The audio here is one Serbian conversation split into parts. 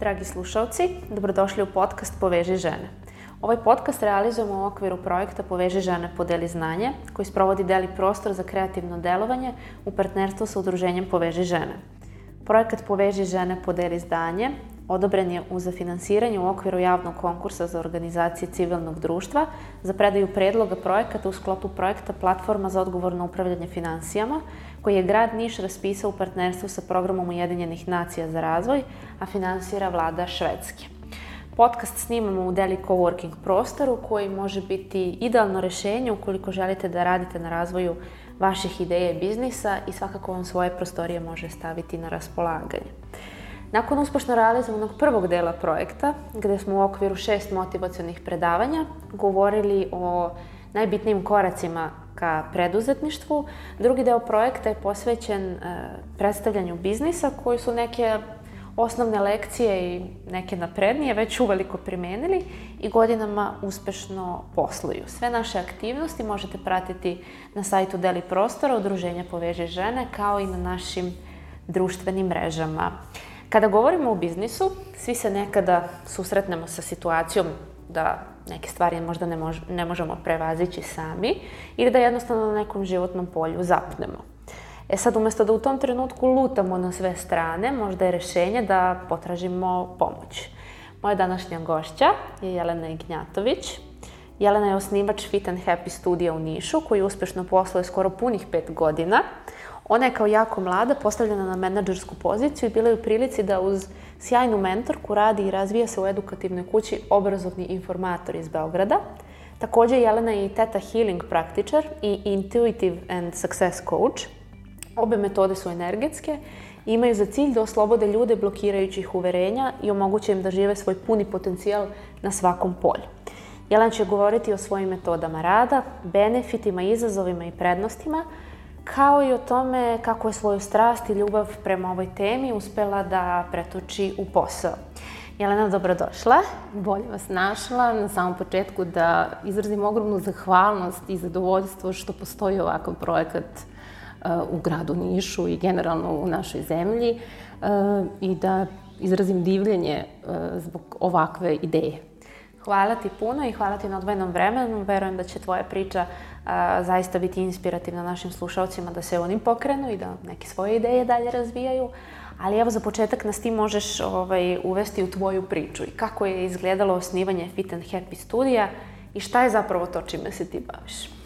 Dragi slušalci, dobrodošli u podcast Poveži žene. Ovaj podcast realizujemo u okviru projekta Poveži žene podeli znanje, koji sprovodi Deli prostor za kreativno delovanje u partnerstvu sa udruženjem Poveži žene. Projekat Poveži žene podeli zdanje odobren je uz finansiranje u okviru javnog konkursa za organizacije civilnog društva za predaju predloga projekata u sklopu projekta Platforma za odgovorno upravljanje financijama, koji je grad Niš raspisao u partnerstvu sa programom Ujedinjenih nacija za razvoj, a finansira vlada Švedske. Podcast snimamo u Deli Coworking prostoru koji može biti idealno rešenje ukoliko želite da radite na razvoju vaših ideja i biznisa i svakako vam svoje prostorije može staviti na raspolaganje. Nakon uspešno realizovanog prvog dela projekta, gde smo u okviru šest motivacionih predavanja govorili o najbitnijim koracima ka preduzetništvu, drugi deo projekta je posvećen e, predstavljanju biznisa koji su neke osnovne lekcije i neke naprednije već uveliko primenili i godinama uspešno posluju. Sve naše aktivnosti možete pratiti na sajtu Deli prostora Udruženja Poveže žene kao i na našim društvenim mrežama. Kada govorimo o biznisu, svi se nekada susretnemo sa situacijom da neke stvari možda ne, mož, ne možemo prevazići sami ili da jednostavno na nekom životnom polju zapnemo. E sad, umesto da u tom trenutku lutamo na sve strane, možda je rešenje da potražimo pomoć. Moja današnja gošća je Jelena Ignjatović. Jelena je osnivač Fit and Happy studija u Nišu, koji uspešno posluje skoro punih pet godina. Ona je kao jako mlada postavljena na menadžersku poziciju i bila je u prilici da uz sjajnu mentorku radi i razvija se u edukativnoj kući Obrazovni informator iz Beograda. Takođe, Jelena je i Teta Healing praktičar i Intuitive and Success Coach. Obe metode su energetske i imaju za cilj da oslobode ljude blokirajućih uverenja i omoguće im da žive svoj puni potencijal na svakom polju. Jelena će govoriti o svojim metodama rada, benefitima, izazovima i prednostima, kao i o tome kako je svoju strast i ljubav prema ovoj temi uspela da pretoči u posao. Jelena, dobrodošla. Bolje vas našla. Na samom početku da izrazim ogromnu zahvalnost i zadovoljstvo što postoji ovakav projekat uh, u gradu Nišu i generalno u našoj zemlji uh, i da izrazim divljenje uh, zbog ovakve ideje. Hvala ti puno i hvala ti na odvojenom vremenu. Verujem da će tvoja priča a, zaista biti inspirativna našim slušalcima da se oni pokrenu i da neke svoje ideje dalje razvijaju. Ali evo za početak nas ti možeš ovaj, uvesti u tvoju priču i kako je izgledalo osnivanje Fit and Happy studija i šta je zapravo to čime se ti baviš?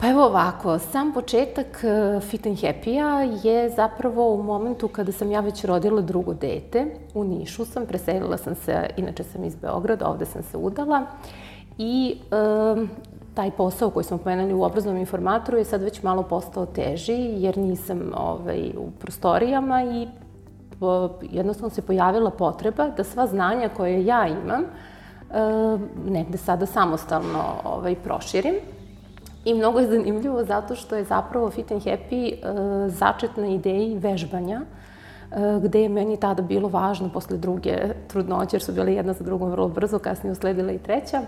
Pa evo ovako, sam početak e, Fit and Happy-a je zapravo u momentu kada sam ja već rodila drugo dete. U Nišu sam, preselila sam se, inače sam iz Beograda, ovde sam se udala. I e, taj posao koji smo pomenuli u obrazovnom informatoru je sad već malo postao teži, jer nisam ovaj, u prostorijama i po, jednostavno se pojavila potreba da sva znanja koje ja imam e, negde sada samostalno ovaj, proširim. I mnogo je zanimljivo zato što je zapravo Fit and Happy uh, začetna ideja vežbanja E, gde je meni tada bilo važno posle druge trudnoće, jer su bile jedna za drugom vrlo brzo, kasnije usledila i treća,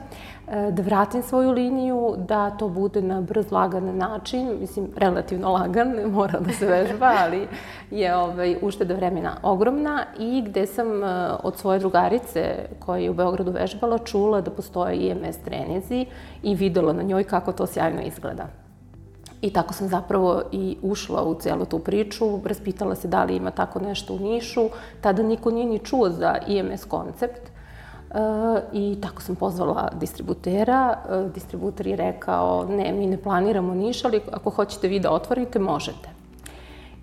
e, da vratim svoju liniju, da to bude na brz, lagan način, mislim, relativno lagan, ne mora da se vežba, ali je ovaj, ušteda vremena ogromna i gde sam e, od svoje drugarice koja je u Beogradu vežbala čula da postoje IMS trenizi i videla na njoj kako to sjajno izgleda. I tako sam zapravo i ušla u celu tu priču, raspitala se da li ima tako nešto u Nišu, tada niko nije ni čuo za IMS koncept. E, I tako sam pozvala distributera. E, distributer je rekao, ne, mi ne planiramo Niš, ali ako hoćete vi da otvorite, možete.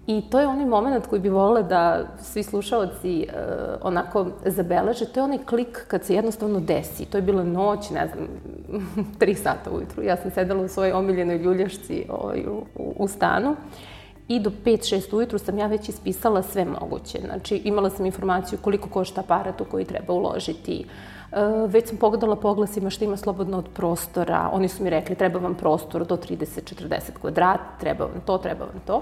I to je onaj moment koji bi volila da svi slušalci uh, onako zabeleže. To je onaj klik kad se jednostavno desi. To je bila noć, ne znam, tri sata ujutru. Ja sam sedela u svojoj omiljenoj ljuljašci ovaj, u, u, u stanu. I do 5-6 ujutru sam ja već ispisala sve moguće. Znači, imala sam informaciju koliko košta aparat u koji treba uložiti, Uh, već sam pogledala po oglasima što ima slobodno od prostora. Oni su mi rekli treba vam prostor do 30-40 kvadrata, treba vam to, treba vam to.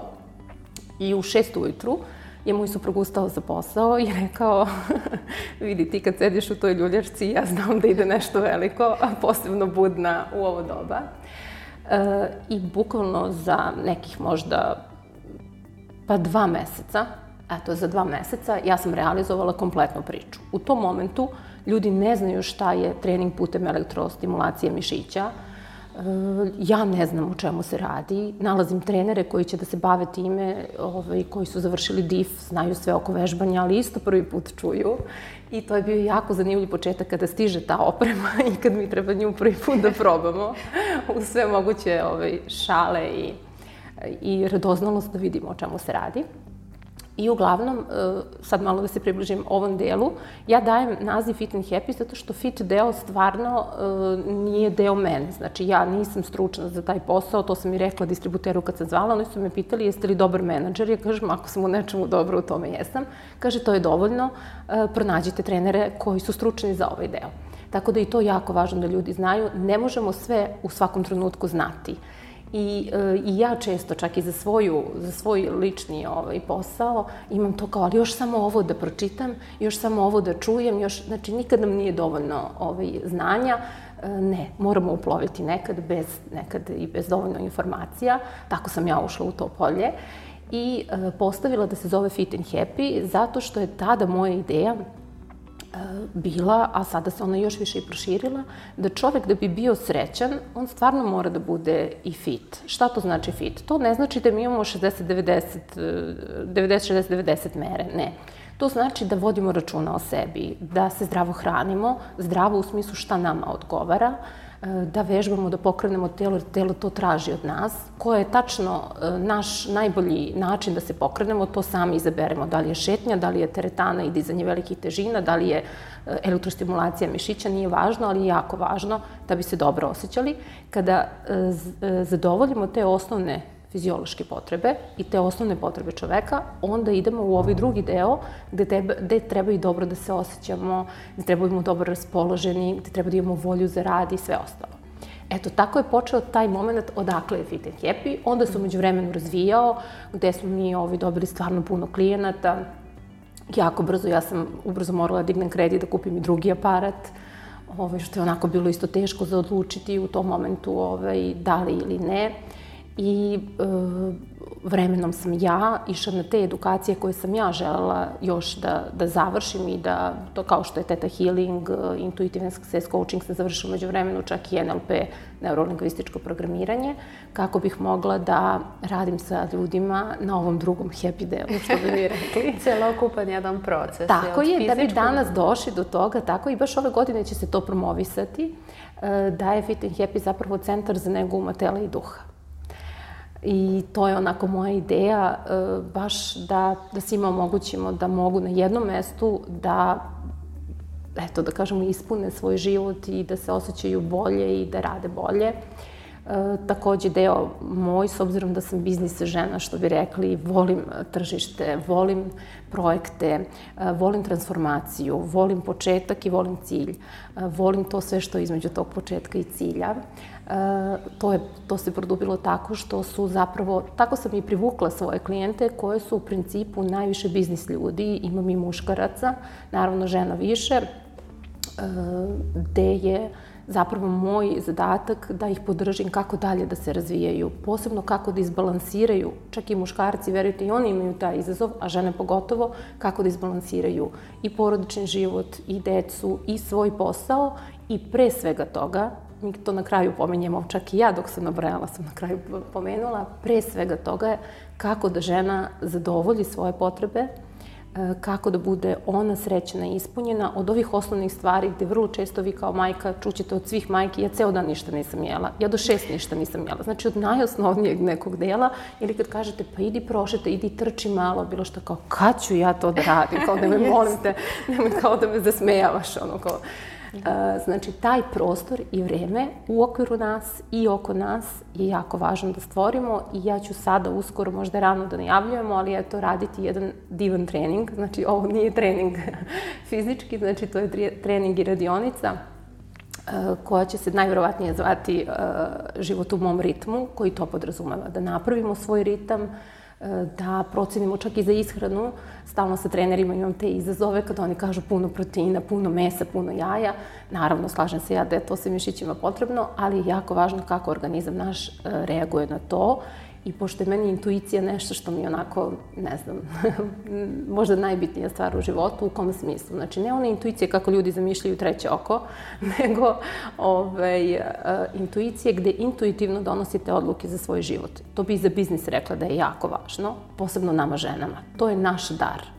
I u šest ujutru je moj suprug ustao za posao i rekao, vidi ti kad sediš u toj ljuljačci, ja znam da ide nešto veliko, a posebno budna u ovo doba. E, I bukvalno za nekih možda pa dva meseca Eto, za dva meseca ja sam realizovala kompletnu priču. U tom momentu ljudi ne znaju šta je trening putem elektrostimulacije mišića, ja ne znam o čemu se radi. Nalazim trenere koji će da se bave time, ovaj, koji su završili DIF, znaju sve oko vežbanja, ali isto prvi put čuju. I to je bio jako zanimljiv početak kada stiže ta oprema i kad mi treba nju prvi put da probamo u sve moguće ovaj, šale i, i radoznalost da vidimo o čemu se radi. I uglavnom, e, sad malo da se približim ovom delu, ja dajem naziv Fit and Happy zato što fit deo stvarno e, nije deo mene. Znači, ja nisam stručna za taj posao, to sam i rekla distributeru kad sam zvala, oni su me pitali jeste li dobar menadžer, ja kažem ako sam u nečemu dobro, u tome jesam. Kaže, to je dovoljno, e, pronađite trenere koji su stručni za ovaj deo. Tako da i to jako važno da ljudi znaju, ne možemo sve u svakom trenutku znati. I, e, I ja često, čak i za, svoju, za svoj lični ovaj, posao, imam to kao, ali još samo ovo da pročitam, još samo ovo da čujem, još, znači nikad nam nije dovoljno ovaj, znanja, e, ne, moramo uploviti nekad, bez, nekad i bez dovoljno informacija. Tako sam ja ušla u to polje i e, postavila da se zove Fit and Happy zato što je tada moja ideja bila, a sada se ona još više i proširila, da čovek da bi bio srećan, on stvarno mora da bude i fit. Šta to znači fit? To ne znači da mi imamo 60-90, 90-60-90 mere, ne. To znači da vodimo računa o sebi, da se zdravo hranimo, zdravo u smislu šta nama odgovara, E, da vežbamo, da pokrenemo telo, jer telo to traži od nas. Ko je tačno e, naš najbolji način da se pokrenemo, to sami izaberemo. Da li je šetnja, da li je teretana i dizanje velikih težina, da li je e, elektrostimulacija mišića, nije važno, ali je jako važno da bi se dobro osjećali. Kada zadovoljimo te osnovne fiziološke potrebe i te osnovne potrebe čoveka, onda idemo u ovaj drugi deo gde, tebe, gde treba i dobro da se osjećamo, gde treba da imamo dobro raspoloženi, gde treba da imamo volju za rad i sve ostalo. Eto, tako je počeo taj moment odakle je Fit and Happy. Onda se umeđu vremenu razvijao, gde smo mi ovi dobili stvarno puno klijenata. Jako brzo, ja sam ubrzo morala da dignem kredit da kupim i drugi aparat, ovaj, što je onako bilo isto teško za odlučiti u tom momentu ovaj, da li ili ne i e, vremenom sam ja išla na te edukacije koje sam ja želela još da, da završim i da, to kao što je Theta Healing, e, Intuitive Success Coaching sam završila među vremenu, čak i NLP, neurolingvističko programiranje, kako bih mogla da radim sa ljudima na ovom drugom happy delu, što bi mi rekli. Celokupan jedan proces. Tako je, da bi danas došli do toga, tako i baš ove godine će se to promovisati, e, da je Fit and Happy zapravo centar za negu uma tela i duha. I to je onako moja ideja, e, baš da, da svima omogućimo da mogu na jednom mestu da eto, da kažemo, ispune svoj život i da se osjećaju bolje i da rade bolje. E, takođe deo moj, s obzirom da sam biznis žena, što bi rekli, volim tržište, volim projekte, e, volim transformaciju, volim početak i volim cilj. E, volim to sve što je između tog početka i cilja. To, je, to se produbilo tako što su zapravo, tako sam i privukla svoje klijente koje su u principu najviše biznis ljudi, imam i muškaraca, naravno žena više, e, gde je zapravo moj zadatak da ih podržim kako dalje da se razvijaju, posebno kako da izbalansiraju, čak i muškarci, verujte, i oni imaju taj izazov, a žene pogotovo, kako da izbalansiraju i porodični život, i decu, i svoj posao, i pre svega toga mi to na kraju pomenjemo, čak i ja dok sam nabrajala sam na kraju pomenula, pre svega toga je kako da žena zadovolji svoje potrebe, e, kako da bude ona srećena i ispunjena od ovih osnovnih stvari gde vrlo često vi kao majka čućete od svih majki, ja ceo dan ništa nisam jela, ja do šest ništa nisam jela. Znači od najosnovnijeg nekog dela ili kad kažete pa idi prošete, idi trči malo, bilo što kao kad ću ja to da radim, kao da me molim te, nemoj kao da me zasmejavaš, ono kao Znači, taj prostor i vreme u okviru nas i oko nas je jako važno da stvorimo i ja ću sada uskoro, možda rano da najavljujemo, ali eto, raditi jedan divan trening. Znači, ovo nije trening fizički, znači to je trening i radionica koja će se najverovatnije zvati život u mom ritmu, koji to podrazumeva. Da napravimo svoj ritam, da procenimo čak i za ishranu. Stalno sa trenerima imam te izazove kada oni kažu puno proteina, puno mesa, puno jaja. Naravno, slažem se ja da je to sve mišićima potrebno, ali je jako važno kako organizam naš e, reaguje na to I pošto je meni intuicija nešto što mi onako, ne znam, možda najbitnija stvar u životu, u kom smislu. Znači, ne one intuicije kako ljudi zamišljaju treće oko, nego ovaj, uh, intuicije gde intuitivno donosite odluke za svoj život. To bi i za biznis rekla da je jako važno, posebno nama ženama. To je naš dar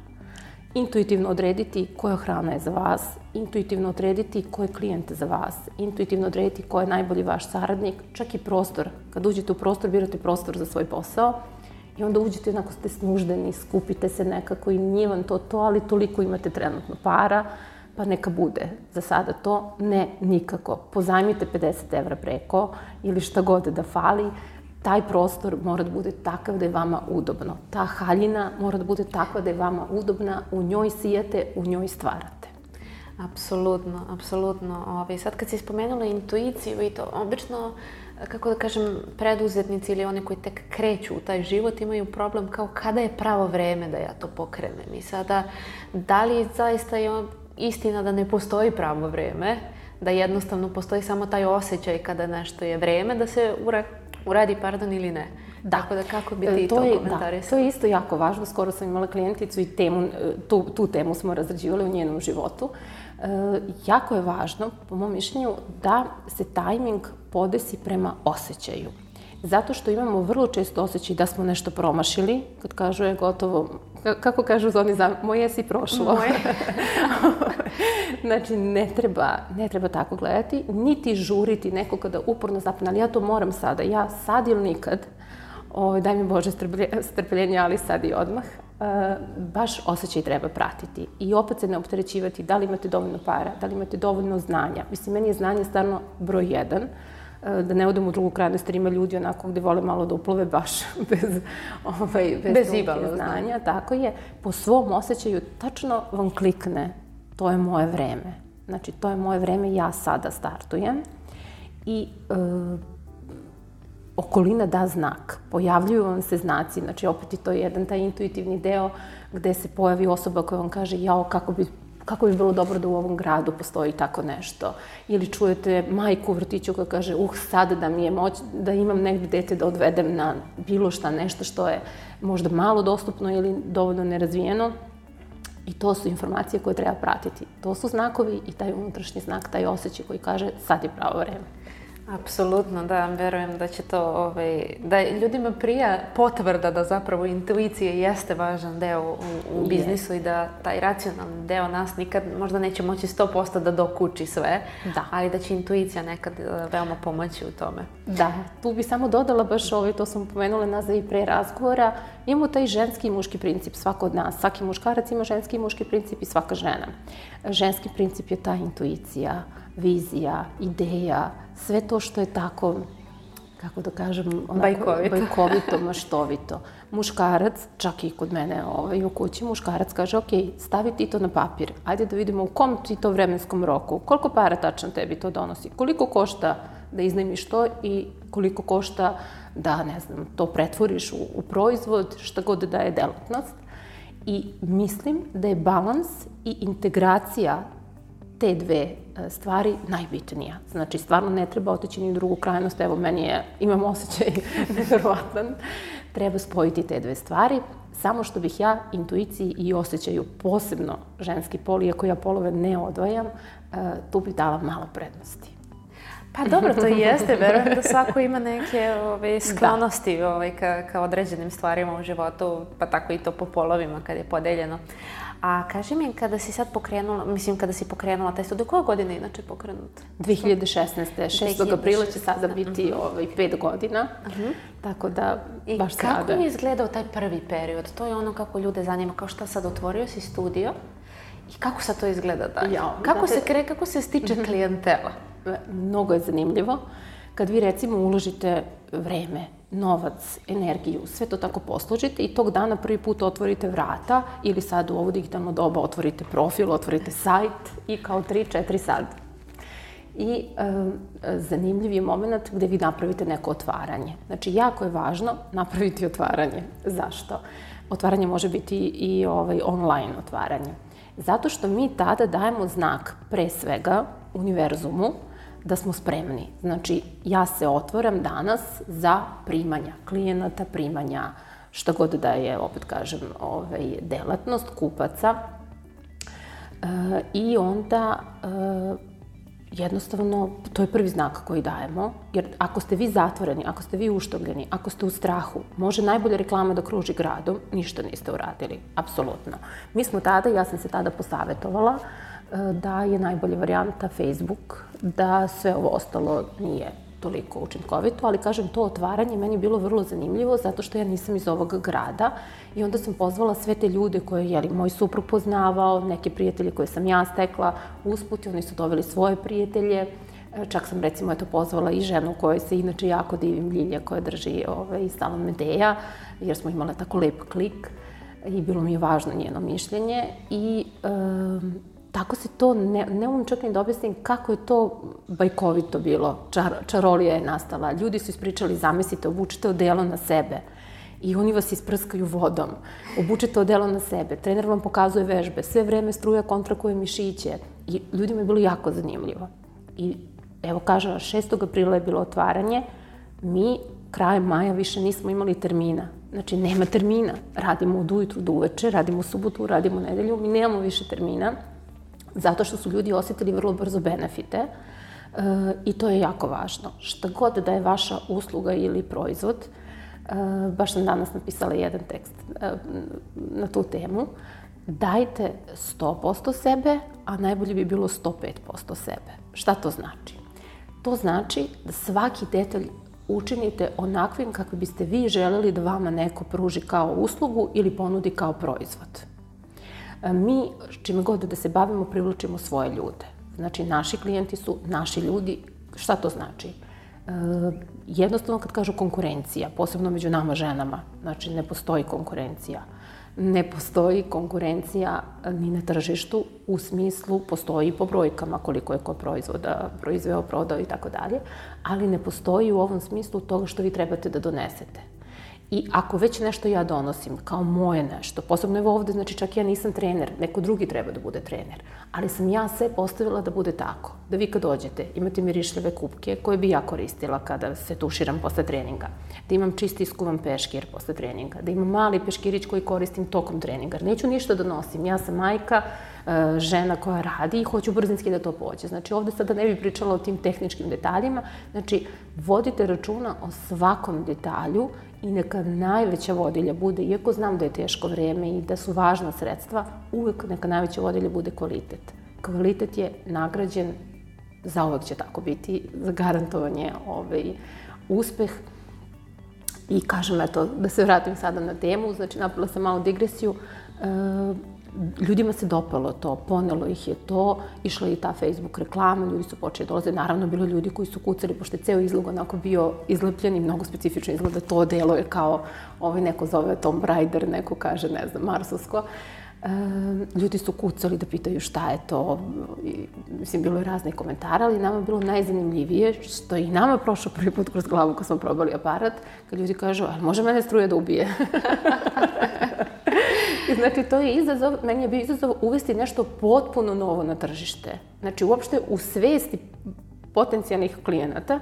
intuitivno odrediti koja hrana je za vas, intuitivno odrediti ko je klijent za vas, intuitivno odrediti ko je najbolji vaš saradnik, čak i prostor. Kad uđete u prostor, birate prostor za svoj posao i onda uđete onako ste snuždeni, skupite se nekako i nije vam to to, ali toliko imate trenutno para, pa neka bude za sada to. Ne, nikako. Pozajmite 50 evra preko ili šta god da fali, taj prostor mora da bude takav da je vama udobno. Ta haljina mora da bude takva da je vama udobna, u njoj sijete, u njoj stvarate. Apsolutno, apsolutno. Ove, sad kad si spomenula intuiciju i to, obično, kako da kažem, preduzetnici ili oni koji tek kreću u taj život imaju problem kao kada je pravo vreme da ja to pokrenem. I sada, da li zaista je istina da ne postoji pravo vreme, da jednostavno postoji samo taj osjećaj kada nešto je vreme da se uradi pardon ili ne. Da. Tako da kako bi ti e, to, to komentarisali? Da, to je isto jako važno. Skoro sam imala klijenticu i temu, e, tu, tu temu smo razrađivali u njenom životu. E, jako je važno, po mom mišljenju, da se tajming podesi prema osjećaju. Zato što imamo vrlo često osjećaj da smo nešto promašili, kad kažu je gotovo, kako kažu zoni za moje si prošlo. Moje. znači, ne treba, ne treba tako gledati, niti žuriti neko kada uporno zapne, ali ja to moram sada, ja sad ili nikad, ovaj, daj mi Bože strpljenje, ali sad i odmah, uh, baš osjećaj treba pratiti. I opet se ne opterećivati da li imate dovoljno para, da li imate dovoljno znanja. Mislim, meni je znanje stvarno broj jedan, uh, E, da ne odem u drugu krajnost, jer ima ljudi onako gde vole malo da uplove baš bez, ovaj, bez, bez ibalo znanja. Tako je. Po svom osjećaju tačno vam klikne to je moje vreme. Znači, to je moje vreme, ja sada startujem. I e, okolina da znak. Pojavljuju vam se znaci, znači opet je to jedan taj intuitivni deo gde se pojavi osoba koja vam kaže jao, kako bi kako bi bilo dobro da u ovom gradu postoji tako nešto. Ili čujete majku u vrtiću koja kaže, uh, sad da mi je moć, da imam negde dete da odvedem na bilo šta, nešto što je možda malo dostupno ili dovoljno nerazvijeno. I to su informacije koje treba pratiti. To su znakovi i taj unutrašnji znak, taj osjećaj koji kaže sad je pravo vreme. Apsolutno, da, verujem da će to, ovaj, da ljudima prija potvrda da zapravo intuicija jeste važan deo u, u biznisu i da taj racionalni deo nas nikad možda neće moći 100% da dokuči sve, da. ali da će intuicija nekad eh, veoma pomoći u tome. Da, tu bi samo dodala baš ovaj, to sam pomenula nazad i pre razgovora, imamo taj ženski i muški princip, svako od nas, svaki muškarac ima ženski i muški princip i svaka žena. Ženski princip je ta intuicija, vizija, ideja, sve to što je tako, kako da kažem, onako, bajkovito. bajkovito, maštovito. Muškarac, čak i kod mene ovaj, u kući, muškarac kaže, ok, stavi ti to na papir, ajde da vidimo u kom ti to vremenskom roku, koliko para tačno tebi to donosi, koliko košta da iznajmiš to i koliko košta da, ne znam, to pretvoriš u, u proizvod, šta god da je delatnost. I mislim da je balans i integracija te dve e, stvari najbitnija. Znači, stvarno ne treba otići ni u drugu krajnost, evo, meni je, imam osjećaj neverovatan, treba spojiti te dve stvari, samo što bih ja intuiciji i osjećaju posebno ženski pol, iako ja polove ne odvajam, e, tu bih dala malo prednosti. Pa dobro, to i jeste. Verujem da svako ima neke ove, ovaj, sklonosti da. ovaj, ka, ka određenim stvarima u životu, pa tako i to po polovima kad je podeljeno. A kaži mi, kada si sad pokrenula, mislim, kada si pokrenula taj studij, koje godine inače pokrenut? 2016. 6. aprila će sada biti uh mhm. -huh. ovaj, pet godina. Uh mhm. -huh. Tako da, I baš sada. I kako je izgledao taj prvi period? To je ono kako ljude zanima, kao šta sad otvorio si studio i kako sad to izgleda dalje? Ja, kako, da te... se kre, kako se stiče uh mhm. -huh. klijentela? Mnogo je zanimljivo. Kad vi recimo uložite vreme, novac, energiju, sve to tako posložite i tog dana prvi put otvorite vrata ili sad u ovo digitalno doba otvorite profil, otvorite sajt i kao 3-4 sad. I e, zanimljiv je moment gde vi napravite neko otvaranje. Znači, jako je važno napraviti otvaranje. Zašto? Otvaranje može biti i ovaj, online otvaranje. Zato što mi tada dajemo znak pre svega univerzumu da smo spremni. Znači, ja se otvoram danas za primanja klijenata, primanja šta god da je, opet kažem, ovaj, delatnost kupaca. E, I onda e, jednostavno, to je prvi znak koji dajemo, jer ako ste vi zatvoreni, ako ste vi uštogljeni, ako ste u strahu, može najbolja reklama da kruži gradom, ništa niste uradili, apsolutno. Mi smo tada, ja sam se tada posavetovala, e, da je najbolja varijanta Facebook, da sve ovo ostalo nije toliko učinkovito, ali kažem, to otvaranje meni je bilo vrlo zanimljivo zato što ja nisam iz ovog grada i onda sam pozvala sve te ljude koje je moj suprug poznavao, neke prijatelje koje sam ja stekla usput i oni su doveli svoje prijatelje. Čak sam recimo eto pozvala i ženu kojoj se inače jako divim Ljilja koja drži ovaj, salon Medeja, jer smo imale tako lep klik i bilo mi je važno njeno mišljenje i um, tako se to, ne, ne umem čak ni da objasnim kako je to bajkovito bilo. Čar, čarolija je nastala. Ljudi su ispričali, zamislite, obučite odelo na sebe i oni vas isprskaju vodom. Obučete odelo na sebe, trener vam pokazuje vežbe, sve vreme struja kontrakuje mišiće i ljudima je bilo jako zanimljivo. I evo kažem, 6. aprila je bilo otvaranje, mi krajem maja više nismo imali termina. Znači, nema termina. Radimo od ujutru do uveče, radimo subotu, radimo nedelju, mi nemamo više termina zato što su ljudi osetili vrlo brzo benefite e, i to je jako važno. Šta god da je vaša usluga ili proizvod, e, baš sam danas napisala jedan tekst e, na tu temu, dajte 100% sebe, a najbolje bi bilo 105% sebe. Šta to znači? To znači da svaki detalj učinite onakvim kakvi biste vi želeli da vama neko pruži kao uslugu ili ponudi kao proizvod mi, čime god da se bavimo, privlačimo svoje ljude. Znači, naši klijenti su naši ljudi. Šta to znači? E, jednostavno kad kažu konkurencija, posebno među nama ženama, znači ne postoji konkurencija. Ne postoji konkurencija ni na tržištu u smislu postoji po brojkama koliko je ko proizvoda proizveo, prodao i tako dalje, ali ne postoji u ovom smislu toga što vi trebate da donesete. I ako već nešto ja donosim kao moje nešto, posebno evo ovde, znači čak ja nisam trener, neko drugi treba da bude trener, ali sam ja sve postavila da bude tako. Da vi kad dođete imate mirišljave kupke koje bi ja koristila kada se tuširam posle treninga. Da imam čisti iskuvan peškir posle treninga. Da imam mali peškirić koji koristim tokom treninga. Neću ništa da nosim. Ja sam majka, e, žena koja radi i hoću brzinski da to pođe. Znači ovde sada ne bih pričala o tim tehničkim detaljima. Znači vodite računa o svakom detalju i neka najveća vodilja bude, iako znam da je teško vreme i da su važna sredstva, uvek neka najveća vodilja bude kvalitet. Kvalitet je nagrađen, zauvek će tako biti, za garantovanje ovaj, uspeh. I kažem, eto, da se vratim sada na temu, znači napravila sam malo digresiju, e, ljudima se dopalo to, ponelo ih je to, išla je i ta Facebook reklama, ljudi su počeli da dolaze, naravno bilo ljudi koji su kucali, pošto je ceo izlog onako bio izlepljen i mnogo specifično izgleda to delo je kao, ovaj neko zove Tom Raider, neko kaže, ne znam, Marsovsko. E, ljudi su kucali da pitaju šta je to, I, mislim, bilo je razne komentara, ali nama je bilo najzanimljivije, što i nama prošlo prvi put kroz glavu kad smo probali aparat, kad ljudi kažu, ali može mene struje da ubije? znači, to je izazov, meni je bio izazov uvesti nešto potpuno novo na tržište. Znači, uopšte u svesti potencijalnih klijenata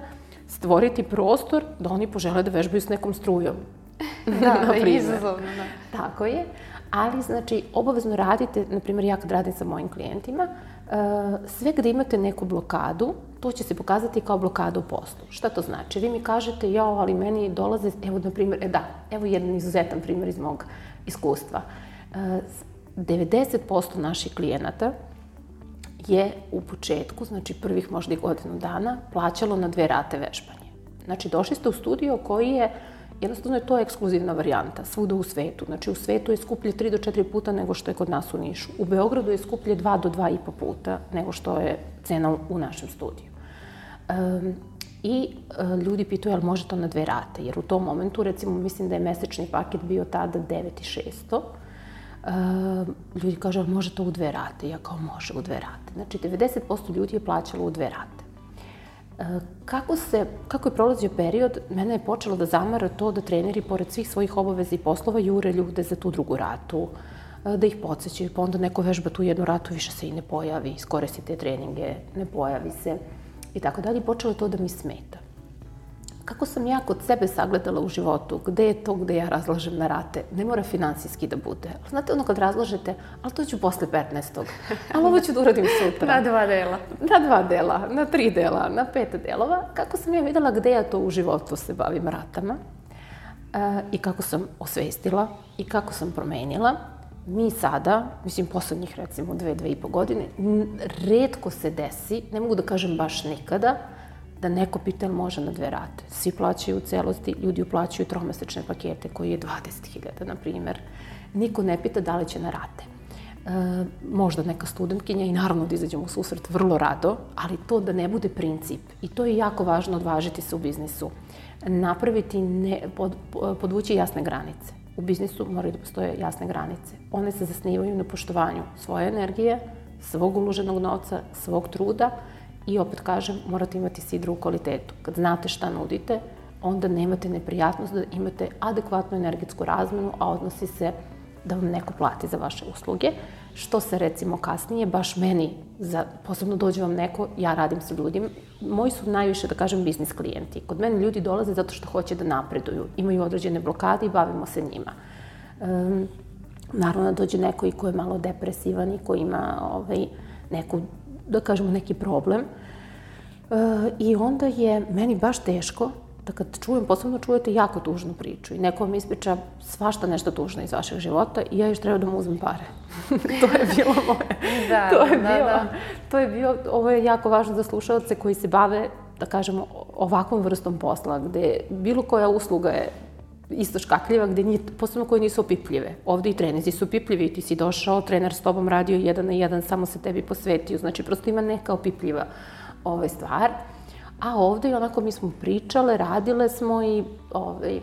stvoriti prostor da oni požele da vežbaju s nekom strujom. da, da je izazovno, da. Tako je. Ali, znači, obavezno radite, na primjer, ja kad radim sa mojim klijentima, uh, sve gde imate neku blokadu, to će se pokazati kao blokada u poslu. Šta to znači? Vi mi kažete, jao, ali meni dolaze, evo, na primjer, e da, evo jedan izuzetan primjer iz mog iskustva. Uh, 90% naših klijenata je u početku, znači prvih možda i godinu dana, plaćalo na dve rate vežbanje. Znači, došli ste u studio koji je, jednostavno je to ekskluzivna varijanta, svuda u svetu. Znači, u svetu je skuplje 3 do 4 puta nego što je kod nas u Nišu. U Beogradu je skuplje 2 do 2,5 puta nego što je cena u našem studiju. Um, I e, ljudi pitaju, ali može to na dve rate? Jer u tom momentu, recimo, mislim da je mesečni paket bio tada 9600, Uh, ljudi kažu, ali može to u dve rate? Ja kao, može u dve rate. Znači, 90% ljudi je plaćalo u dve rate. Uh, kako, se, kako je prolazio period, mene je počelo da zamara to da treneri, pored svih svojih obaveza i poslova, jure ljude za tu drugu ratu, uh, da ih podsjećaju, pa onda neko vežba tu jednu ratu, više se i ne pojavi, iskoristi te treninge, ne pojavi se. i tako dalje. Počelo je to da mi smeta. Kako sam ja kod sebe sagledala u životu, gde je to gde ja razlažem na rate? Ne mora finansijski da bude. Znate ono kad razlažete, ali to ću posle 15. Ali ovo ću da uradim sutra. na dva dela. Na dva dela, na tri dela, na pet delova. Kako sam ja videla gde ja to u životu se bavim ratama e, i kako sam osvestila i kako sam promenila. Mi sada, mislim poslednjih recimo dve, dve i po godine, redko se desi, ne mogu da kažem baš nikada, da neko pita može na dve rate. Svi plaćaju u celosti, ljudi uplaćaju tromesečne pakete koji je 20.000, na primer. Niko ne pita da li će na rate. E, možda neka studentkinja i naravno da izađemo u susret vrlo rado, ali to da ne bude princip. I to je jako važno odvažiti se u biznisu. Napraviti, ne, pod, podvući jasne granice. U biznisu moraju da postoje jasne granice. One se zasnivaju na poštovanju svoje energije, svog uloženog novca, svog truda, I opet kažem, morate imati sidru u kvalitetu. Kad znate šta nudite, onda nemate neprijatnost da imate adekvatnu energetsku razmenu, a odnosi se da vam neko plati za vaše usluge, što se recimo kasnije, baš meni, za, posebno dođe vam neko, ja radim sa ljudima, moji su najviše, da kažem, biznis klijenti. Kod mene ljudi dolaze zato što hoće da napreduju, imaju određene blokade i bavimo se njima. Um, naravno da dođe neko i ko je malo depresivan i ko ima ovaj, neku da kažemo, neki problem. E, I onda je meni baš teško da kad čujem, posebno čujete jako tužnu priču i neko vam ispriča svašta nešto tužno iz vašeg života i ja još treba da mu uzmem pare. to je bilo moje. da, to je da, bio, da. To je bio, ovo je jako važno za slušalce koji se bave, da kažemo, ovakvom vrstom posla, gde bilo koja usluga je isto škakljiva, gde nije, posebno koje nisu opipljive. Ovde i trenizi su opipljivi, ti si došao, trener s tobom radio jedan na jedan, samo se tebi posvetio, znači prosto ima neka opipljiva ovaj, stvar. A ovde i onako mi smo pričale, radile smo i ovaj,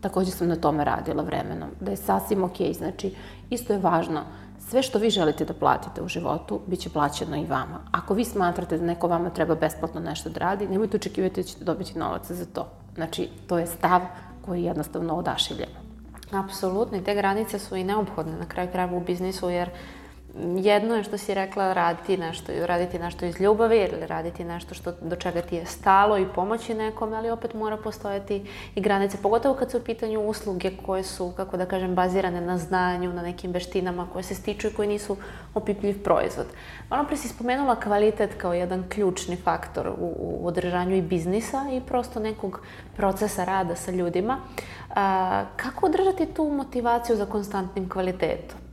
takođe sam na tome radila vremenom, da je sasvim okej, okay. znači isto je važno, sve što vi želite da platite u životu, bit će plaćeno i vama. Ako vi smatrate da neko vama treba besplatno nešto da radi, nemojte očekivati da ćete dobiti novac za to. Znači, to je stav koji jednostavno odašiljemo. Apsolutno, i te granice su i neophodne na kraju krajeva u biznisu, jer jedno je što si rekla raditi nešto, raditi nešto iz ljubavi ili raditi nešto što, do čega ti je stalo i pomoći nekome, ali opet mora postojati i granice, pogotovo kad su u pitanju usluge koje su, kako da kažem, bazirane na znanju, na nekim veštinama koje se stiču i koji nisu opipljiv proizvod. Malo pre si spomenula kvalitet kao jedan ključni faktor u, u održanju i biznisa i prosto nekog procesa rada sa ljudima. A, kako održati tu motivaciju za konstantnim kvalitetom?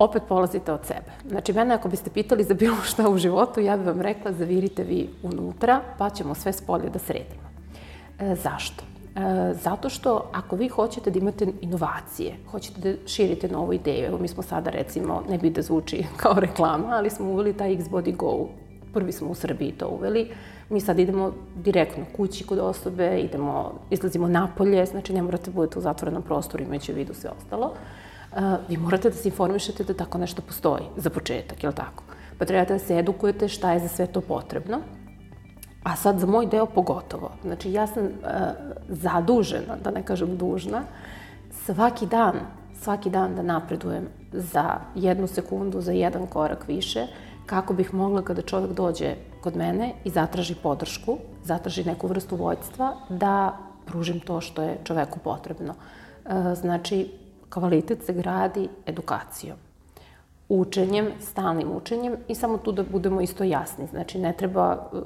Opet polazite od sebe. Znači, mene ako biste pitali za bilo šta u životu, ja bih vam rekla zavirite vi unutra, pa ćemo sve s polja da sredimo. E, zašto? E, zato što ako vi hoćete da imate inovacije, hoćete da širite novu ideju, evo mi smo sada recimo, ne bi da zvuči kao reklama, ali smo uveli taj X-Body Go, prvi smo u Srbiji to uveli, mi sad idemo direktno kući kod osobe, idemo, izlazimo napolje, znači ne morate da budete u zatvorenom prostoru imajući u vidu sve ostalo. Vi morate da se informišete da tako nešto postoji, za početak, je li tako? Pa trebate da se edukujete šta je za sve to potrebno. A sad za moj deo pogotovo. Znači ja sam uh, zadužena, da ne kažem dužna, svaki dan, svaki dan da napredujem za jednu sekundu, za jedan korak više, kako bih mogla kada čovek dođe kod mene i zatraži podršku, zatraži neku vrstu vođstva, da pružim to što je čoveku potrebno. Znači, Kvalitet se gradi edukacijom, učenjem, stalnim učenjem i samo tu da budemo isto jasni. Znači, ne treba, uh,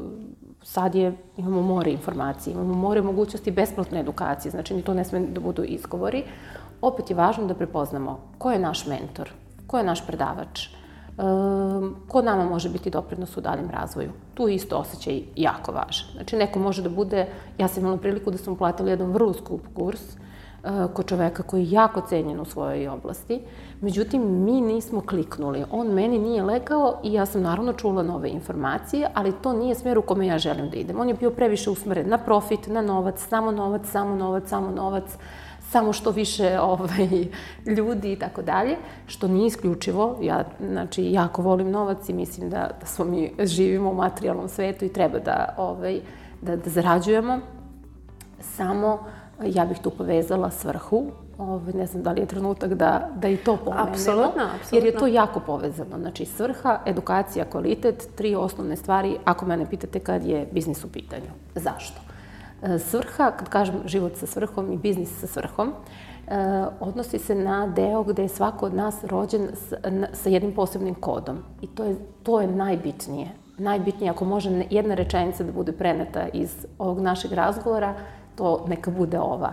sad je, imamo more informacije, imamo more mogućnosti besplatne edukacije, znači ni to ne sme da budu izgovori. Opet je važno da prepoznamo ko je naš mentor, ko je naš predavač, um, ko nama može biti doprinos u daljem razvoju. Tu isto osjećaj jako važan. Znači, neko može da bude, ja sam imala priliku da sam platila jedan vrlo skup kurs, kod čoveka koji je jako cenjen u svojoj oblasti. Međutim, mi nismo kliknuli. On meni nije lekao i ja sam naravno čula nove informacije, ali to nije smer u kome ja želim da idem. On je bio previše usmeren na profit, na novac, samo novac, samo novac, samo novac, samo što više ovaj, ljudi i tako dalje, što nije isključivo. Ja, znači, jako volim novac i mislim da, da smo mi živimo u materijalnom svetu i treba da, ovaj, da, da zarađujemo. Samo ja bih tu povezala svrhu ovaj, ne znam da li je trenutak da, da i to pomenemo. Apsolutno, apsolutno. Jer je to jako povezano. Znači, svrha, edukacija, kvalitet, tri osnovne stvari, ako mene pitate kad je biznis u pitanju. Zašto? E, svrha, kad kažem život sa svrhom i biznis sa svrhom, e, odnosi se na deo gde je svako od nas rođen sa jednim posebnim kodom. I to je, to je najbitnije. Najbitnije, ako može jedna rečenica da bude preneta iz ovog našeg razgovora, to neka bude ova.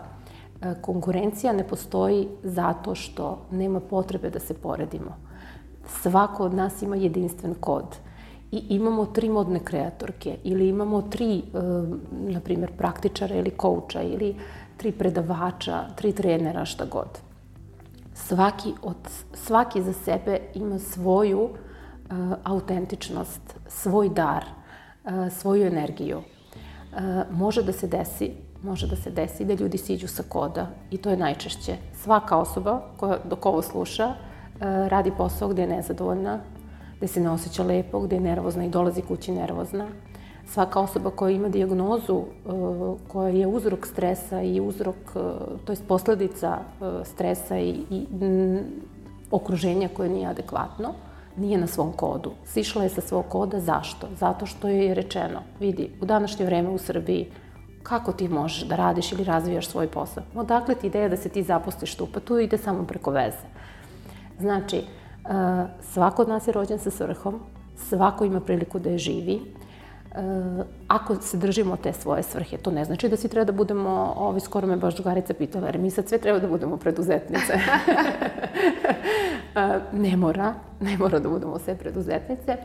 E, konkurencija ne postoji zato što nema potrebe da se poredimo. Svako od nas ima jedinstven kod i imamo tri modne kreatorke ili imamo tri, e, na primjer, praktičara ili kouča ili tri predavača, tri trenera, šta god. Svaki, od, svaki za sebe ima svoju uh, autentičnost, svoj dar, svoju energiju. Može da se desi može da se desi da ljudi siđu sa koda i to je najčešće. Svaka osoba koja dok ovo sluša radi posao gde je nezadovoljna, gde se ne osjeća lepo, gde je nervozna i dolazi kući nervozna. Svaka osoba koja ima diagnozu uh, koja je uzrok stresa i uzrok, uh, to je posledica stresa i, i okruženja koje nije adekvatno, nije na svom kodu. Sišla je sa svog koda, zašto? Zato što joj je rečeno, vidi, u današnje vreme u Srbiji kako ti možeš da radiš ili razvijaš svoj posao? Odakle ti ideja da se ti zapostiš tu? Pa tu ide samo preko veze. Znači, svako od nas je rođen sa svrhom, svako ima priliku da je živi. Ako se držimo te svoje svrhe, to ne znači da si treba da budemo, ovi skoro me baš drugarica pitala, jer mi sad sve treba da budemo preduzetnice. ne mora, ne mora da budemo sve preduzetnice,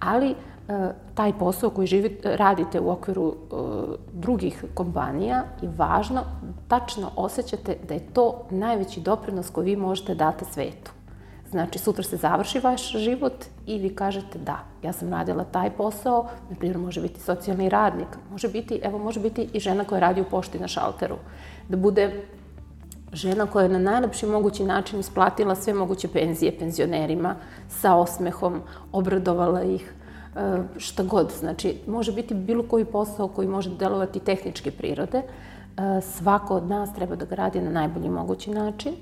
ali taj posao koji živi, radite u okviru drugih kompanija je važno, tačno osjećate da je to najveći doprinos koji vi možete dati svetu. Znači, sutra se završi vaš život i vi kažete da, ja sam radila taj posao, na primjer može biti socijalni radnik, može biti, evo može biti i žena koja radi u pošti na šalteru, da bude žena koja je na najlepši mogući način isplatila sve moguće penzije penzionerima sa osmehom, obradovala ih, e, šta god. Znači, može biti bilo koji posao koji može delovati tehničke prirode. E, svako od nas treba da ga radi na najbolji mogući način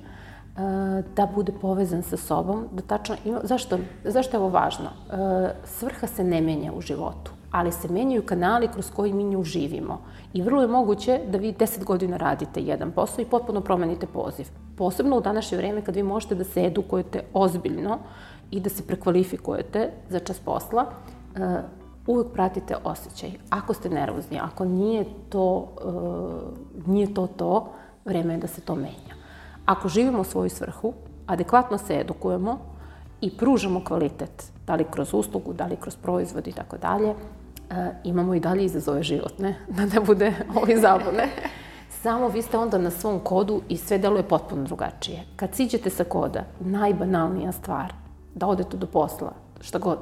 da bude povezan sa sobom, da tačno ima, zašto, zašto je ovo važno? Svrha se ne menja u životu, ali se menjaju kanali kroz koji mi nju živimo. I vrlo je moguće da vi 10 godina radite jedan posao i potpuno promenite poziv. Posebno u današnje vreme kad vi možete da se edukujete ozbiljno i da se prekvalifikujete za čas posla, uvek pratite osjećaj. Ako ste nervozni, ako nije to, nije to to, vreme je da se to menja. Ako živimo svoju svrhu, adekvatno se edukujemo i pružamo kvalitet, da li kroz uslugu, da li kroz proizvod i tako dalje, e, imamo i dalje izazove životne, da ne bude ovi zabune. Samo vi ste onda na svom kodu i sve deluje potpuno drugačije. Kad siđete sa koda, najbanalnija stvar, da odete do posla, šta god,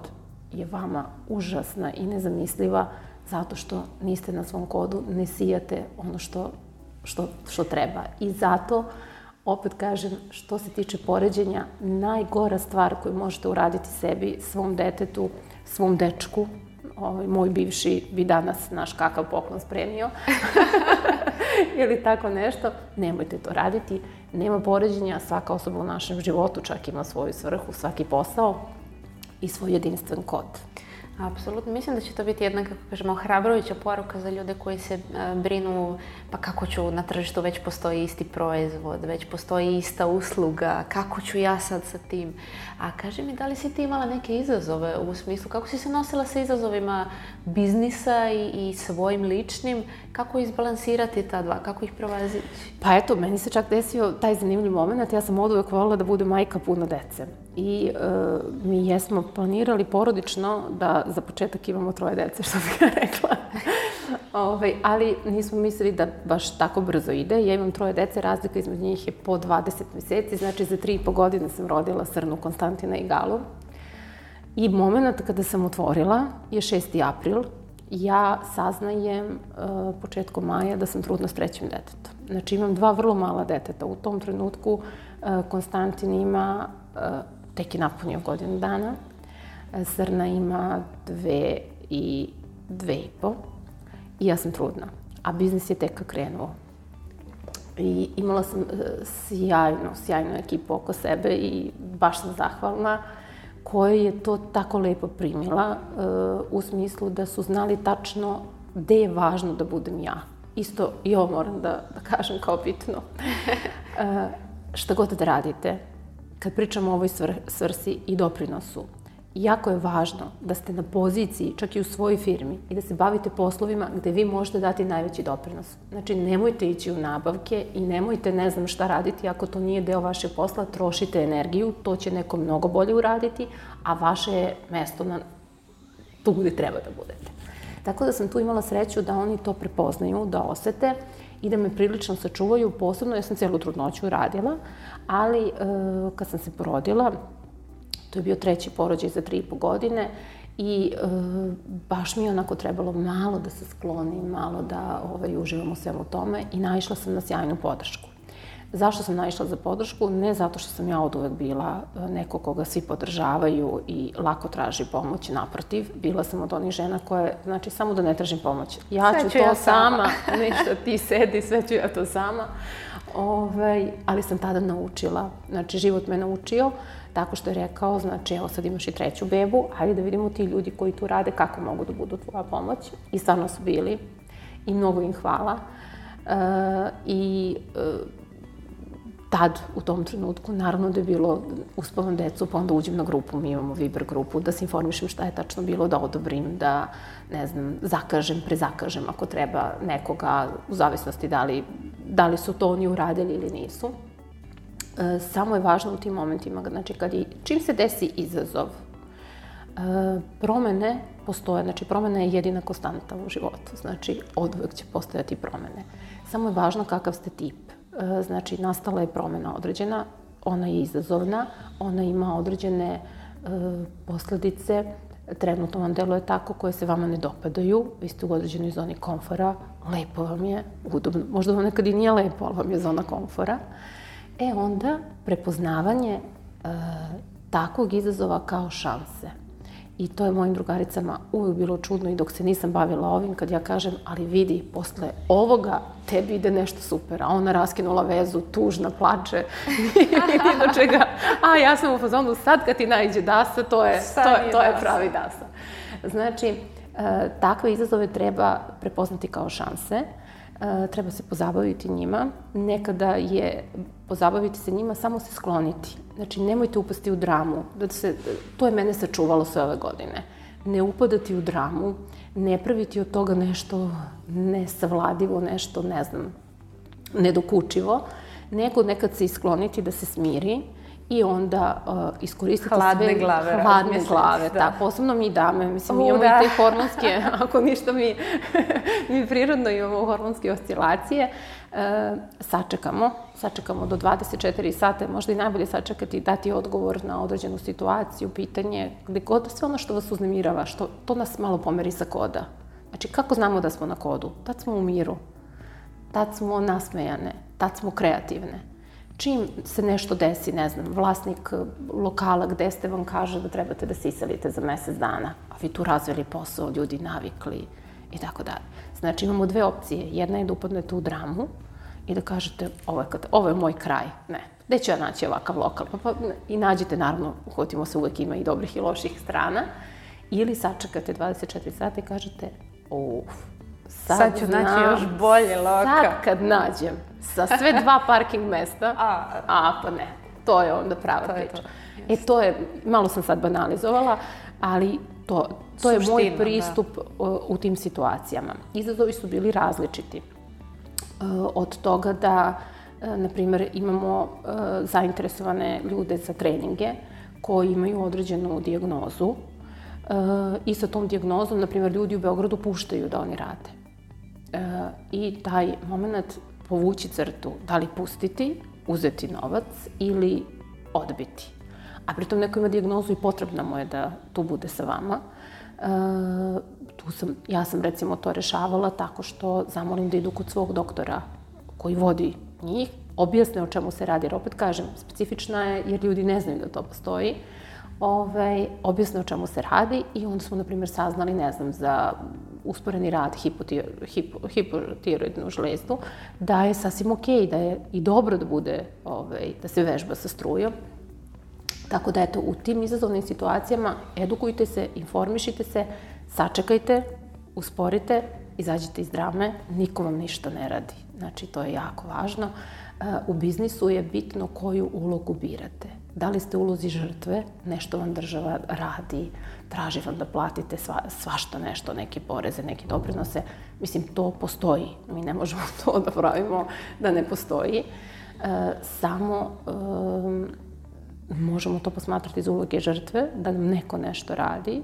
je vama užasna i nezamisliva zato što niste na svom kodu, ne sijate ono što, što, što treba. I zato opet kažem, što se tiče poređenja, najgora stvar koju možete uraditi sebi, svom detetu, svom dečku, ovaj, moj bivši bi danas naš kakav poklon spremio, ili tako nešto, nemojte to raditi. Nema poređenja, svaka osoba u našem životu čak ima svoju svrhu, svaki posao i svoj jedinstven kod. Apsolutno. Mislim da će to biti jedna, kako kažemo, hrabrovića poruka za ljude koji se uh, brinu pa kako ću na tržištu već postoji isti proizvod, već postoji ista usluga, kako ću ja sad sa tim. A kaži mi, da li si ti imala neke izazove u smislu, kako si se nosila sa izazovima biznisa i, i svojim ličnim, kako izbalansirati ta dva, kako ih prevazići? Pa eto, meni se čak desio taj zanimljiv moment, ja sam od uvek volila da bude majka puno dece. I e, mi jesmo planirali porodično da za početak imamo troje dece, što bih ja rekla. Ove, ovaj, ali nismo mislili da baš tako brzo ide. Ja imam troje dece, razlika između njih je po 20 meseci, znači za tri i po godine sam rodila Srnu, Konstantina i Galu. I moment kada sam otvorila je 6. april. Ja saznajem uh, početkom maja da sam trudna s trećim detetom. Znači imam dva vrlo mala deteta. U tom trenutku uh, Konstantin ima, uh, tek je napunio godinu dana, Srna ima dve i dve i po i ja sam trudna. A biznis je tek krenuo. I imala sam sjajnu, sjajnu ekipu oko sebe i baš sam zahvalna koja je to tako lepo primila u smislu da su znali tačno gde je važno da budem ja. Isto i ovo moram da, da kažem kao bitno. šta god da radite, kad pričamo o ovoj svr svrsi i doprinosu, jako je važno da ste na poziciji, čak i u svojoj firmi, i da se bavite poslovima gde vi možete dati najveći doprinos. Znači, nemojte ići u nabavke i nemojte ne znam šta raditi ako to nije deo vašeg posla, trošite energiju, to će neko mnogo bolje uraditi, a vaše je mesto na tu gde treba da budete. Tako da sam tu imala sreću da oni to prepoznaju, da osete i da me prilično sačuvaju, posebno ja sam celu trudnoću radila, ali e, kad sam se porodila, to je bio treći porođaj za tri i po godine i e, baš mi je onako trebalo malo da se sklonim, malo da ovaj, uživam u svemu tome i naišla sam na sjajnu podršku. Zašto sam naišla za podršku? Ne zato što sam ja od uvek bila e, neko koga svi podržavaju i lako traži pomoć, naprotiv. Bila sam od onih žena koje, znači, samo da ne tražim pomoć. Ja sve ću, ću to ja sama, sama. ništa, ti sedi, sve ću ja to sama. Ove, ovaj, ali sam tada naučila, znači, život me naučio tako što je rekao, znači, evo sad imaš i treću bebu, hajde da vidimo ti ljudi koji tu rade kako mogu da budu tvoja pomoć. I stvarno su bili i mnogo im hvala. E, I e, tad, u tom trenutku, naravno da je bilo, uspavam decu, pa onda uđem na grupu, mi imamo Viber grupu, da se informišem šta je tačno bilo, da odobrim, da, ne znam, zakažem, prezakažem ako treba nekoga, u zavisnosti da li, da li su to oni uradili ili nisu. E, samo je važno u tim momentima, znači kad i, čim se desi izazov, e, promene postoje, znači promena je jedina konstanta u životu, znači od uvek će postojati promene. Samo je važno kakav ste tip znači nastala je promena određena, ona je izazovna, ona ima određene e, posledice, trenutno vam deluje tako, koje se vama ne dopadaju, vi ste u određenoj zoni komfora, lepo vam je, udobno, možda vam nekad i nije lepo, ali vam je zona komfora. E onda, prepoznavanje e, takvog izazova kao šanse. I to je mojim drugaricama uvek bilo čudno i dok se nisam bavila ovim, kad ja kažem, ali vidi, posle ovoga tebi ide nešto super, a ona raskinula vezu, tužna, plače, vidi do čega. A ja sam u fazonu, sad kad ti najđe dasa, to je, to, je, to je pravi dasa. Znači, e, takve izazove treba prepoznati kao šanse, treba se pozabaviti njima. Nekada je pozabaviti se njima, samo se skloniti. Znači, nemojte upasti u dramu. Da se, to je mene sačuvalo sve ove godine. Ne upadati u dramu, ne praviti od toga nešto nesavladivo, nešto, ne znam, nedokučivo, nego nekad se iskloniti da se smiri i onda uh, iskoristiti hladne sve... glave. Hladne glave, da. da. Posebno mi dame, mislim, mi imamo da. i te hormonske, ako ništa mi, mi prirodno imamo hormonske oscilacije, uh, sačekamo, sačekamo do 24 sata, možda i najbolje sačekati i dati odgovor na određenu situaciju, pitanje, gde god sve ono što vas uznemirava, što, to nas malo pomeri sa koda. Znači, kako znamo da smo na kodu? Tad smo u miru, tad smo nasmejane, tad smo kreativne čim se nešto desi, ne znam, vlasnik lokala gde ste vam kaže da trebate da se iselite za mesec dana, a vi tu razveli posao, ljudi navikli i tako dalje. Znači imamo dve opcije. Jedna je da upadnete u dramu i da kažete ovo je, kad, ovo je moj kraj. Ne, gde ću ja naći ovakav lokal? Pa, pa, I nađete, naravno, uhvatimo se, uvek ima i dobrih i loših strana. Ili sačekate 24 sata i kažete, uf, sad, sad ću znam, naći još bolje lokal. Sad kad nađem sa sve dva parking mesta, a, a pa ne, to je onda prava to priča. To. E to je, malo sam sad banalizovala, ali to, to je moj da. pristup da. u tim situacijama. Izazovi su bili različiti. E, od toga da, e, na primer, imamo e, zainteresovane ljude za treninge koji imaju određenu diagnozu i sa tom diagnozom, na primer, ljudi u Beogradu puštaju da oni rade. I taj moment povući crtu, da li pustiti, uzeti novac ili odbiti. A pritom neko ima diagnozu i potrebna mu je da tu bude sa vama. E, tu sam, ja sam recimo to rešavala tako što zamolim da idu kod svog doktora koji vodi njih, objasne o čemu se radi, jer opet kažem, specifična je jer ljudi ne znaju da to postoji, Ove, objasne o čemu se radi i onda smo, na primjer, saznali, ne znam, za usporeni rad hipotiroidnu žlezdu, da je sasvim okay, da je i dobro da bude, ovaj, da se vežba sa strujom. Tako da, eto, u tim izazovnim situacijama edukujte se, informišite se, sačekajte, usporite, izađite iz drame, niko vam ništa ne radi. Znači, to je jako važno. U biznisu je bitno koju ulogu birate. Da li ste ulozi žrtve, nešto vam država radi, traži vam da platite sva, svašta nešto, neke poreze, neke doprinose. Mislim, to postoji. Mi ne možemo to da pravimo da ne postoji. E, samo e, možemo to posmatrati iz uloge žrtve, da nam neko nešto radi,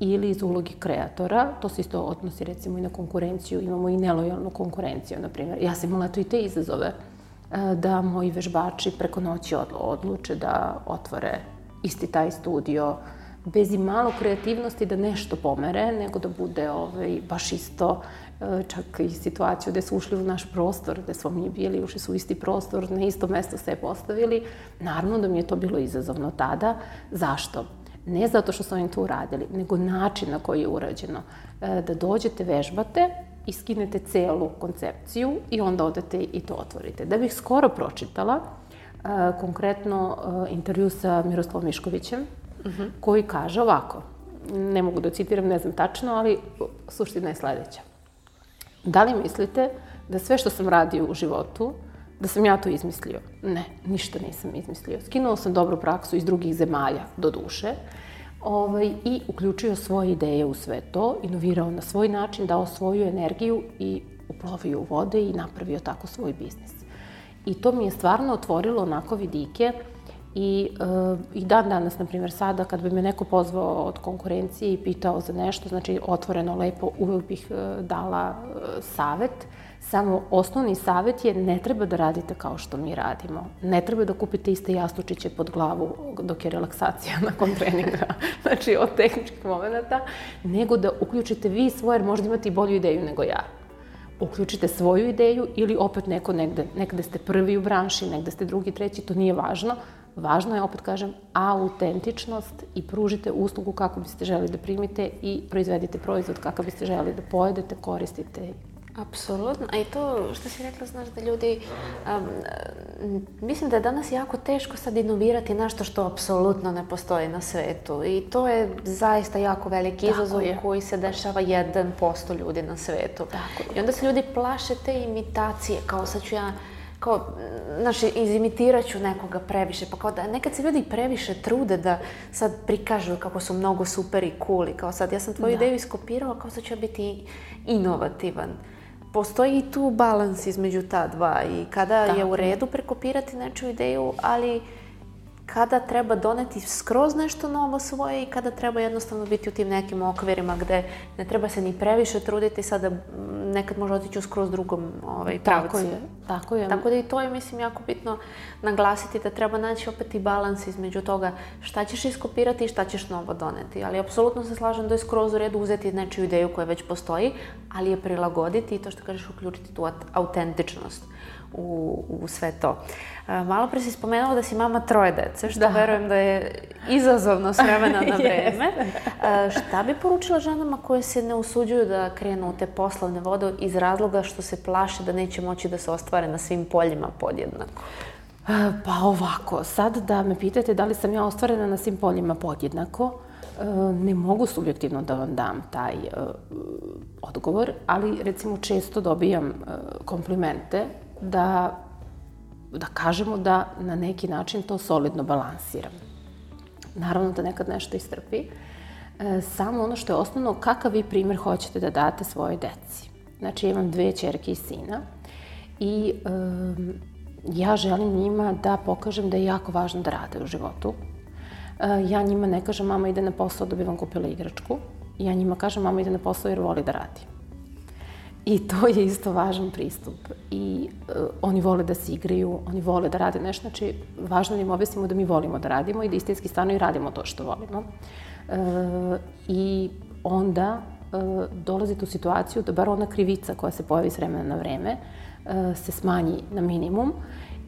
ili iz ulogi kreatora, to se isto odnosi recimo i na konkurenciju, imamo i nelojalnu konkurenciju, na primjer. Ja sam imala to i te izazove, da moji vežbači preko noći odluče da otvore isti taj studio, bez i malo kreativnosti da nešto pomere, nego da bude ovaj, baš isto, e, čak i situaciju gde su ušli u naš prostor, gde smo mi bili, ušli su u isti prostor, na isto mesto se postavili. Naravno da mi je to bilo izazovno tada. Zašto? Ne zato što su oni to uradili, nego način na koji je urađeno. E, da dođete, vežbate i skinete celu koncepciju i onda odete i to otvorite. Da bih skoro pročitala, e, konkretno intervju sa Miroslavom Miškovićem, uh -huh. koji kaže ovako, ne mogu da citiram, ne znam tačno, ali suština je sledeća. Da li mislite da sve što sam radio u životu, da sam ja to izmislio? Ne, ništa nisam izmislio. Skinuo sam dobru praksu iz drugih zemalja, do duše, ovaj, i uključio svoje ideje u sve to, inovirao na svoj način, dao svoju energiju i uplovio u vode i napravio tako svoj biznis. I to mi je stvarno otvorilo onako vidike I, uh, I dan danas, na primjer, sada kad bi me neko pozvao od konkurencije i pitao za nešto, znači otvoreno, lepo, uvek bih uh, dala uh, savet. Samo osnovni savet je ne treba da radite kao što mi radimo. Ne treba da kupite iste jastučiće pod glavu dok je relaksacija nakon treninga, znači od tehničkih momenta, nego da uključite vi svoje, jer možda imate i bolju ideju nego ja uključite svoju ideju ili opet neko negde, negde ste prvi u branši, negde ste drugi, treći, to nije važno. Važno je, opet kažem, autentičnost i pružite uslugu kako biste želi da primite i proizvedite proizvod kako biste želi da pojedete, koristite Apsolutno. A i to što si rekla, znaš da ljudi, um, mislim da je danas jako teško sad inovirati nešto što apsolutno ne postoji na svetu. I to je zaista jako veliki izazov koji se dešava 1% ljudi na svetu. Tako I onda se ljudi plaše te imitacije, kao sad ću ja kao, znaš, izimitirat ću nekoga previše, pa kao da nekad se ljudi previše trude da sad prikažu kako su mnogo super i cool i kao sad ja sam tvoju da. ideju iskopirala, kao sad ću ja biti inovativan. Postoji i tu balans između ta dva i kada je u redu prekopirati nečiju ideju, ali kada treba doneti skroz nešto novo svoje i kada treba jednostavno biti u tim nekim okvirima gde ne treba se ni previše truditi sada nekad može otići u skroz drugom ovaj, pravcu. Tako je, tako je. Tako da i to je, mislim, jako bitno naglasiti da treba naći opet i balans između toga šta ćeš iskopirati i šta ćeš novo doneti. Ali apsolutno se slažem da je skroz u redu uzeti nečiju ideju koja već postoji, ali je prilagoditi i to što kažeš uključiti tu autentičnost u, u sve to. Malo pre si spomenula da si mama troje dece, što da. verujem da je izazovno s vremena na vreme. šta bi poručila ženama koje se ne usuđuju da krenu u te poslovne vode iz razloga što se plaše da neće moći da se ostvare na svim poljima podjednako? Pa ovako, sad da me pitate da li sam ja ostvarena na svim poljima podjednako, ne mogu subjektivno da vam dam taj odgovor, ali recimo često dobijam komplimente da, da kažemo da na neki način to solidno balansiram. Naravno da nekad nešto istrpi. E, samo ono što je osnovno, kakav vi primjer hoćete da date svojoj deci. Znači, imam dve čerke i sina i e, ja želim njima da pokažem da je jako važno da rade u životu. E, ja njima ne kažem mama ide na posao da bi vam kupila igračku. Ja njima kažem mama ide na posao jer voli da radi. I to je isto važan pristup. I uh, oni vole da se igraju, oni vole da rade nešto. Znači, važno je da im objasnimo da mi volimo da radimo i da istinski stano i radimo to što volimo. Uh, I onda uh, dolazite u situaciju da bar ona krivica koja se pojavi s vremena na vreme uh, se smanji na minimum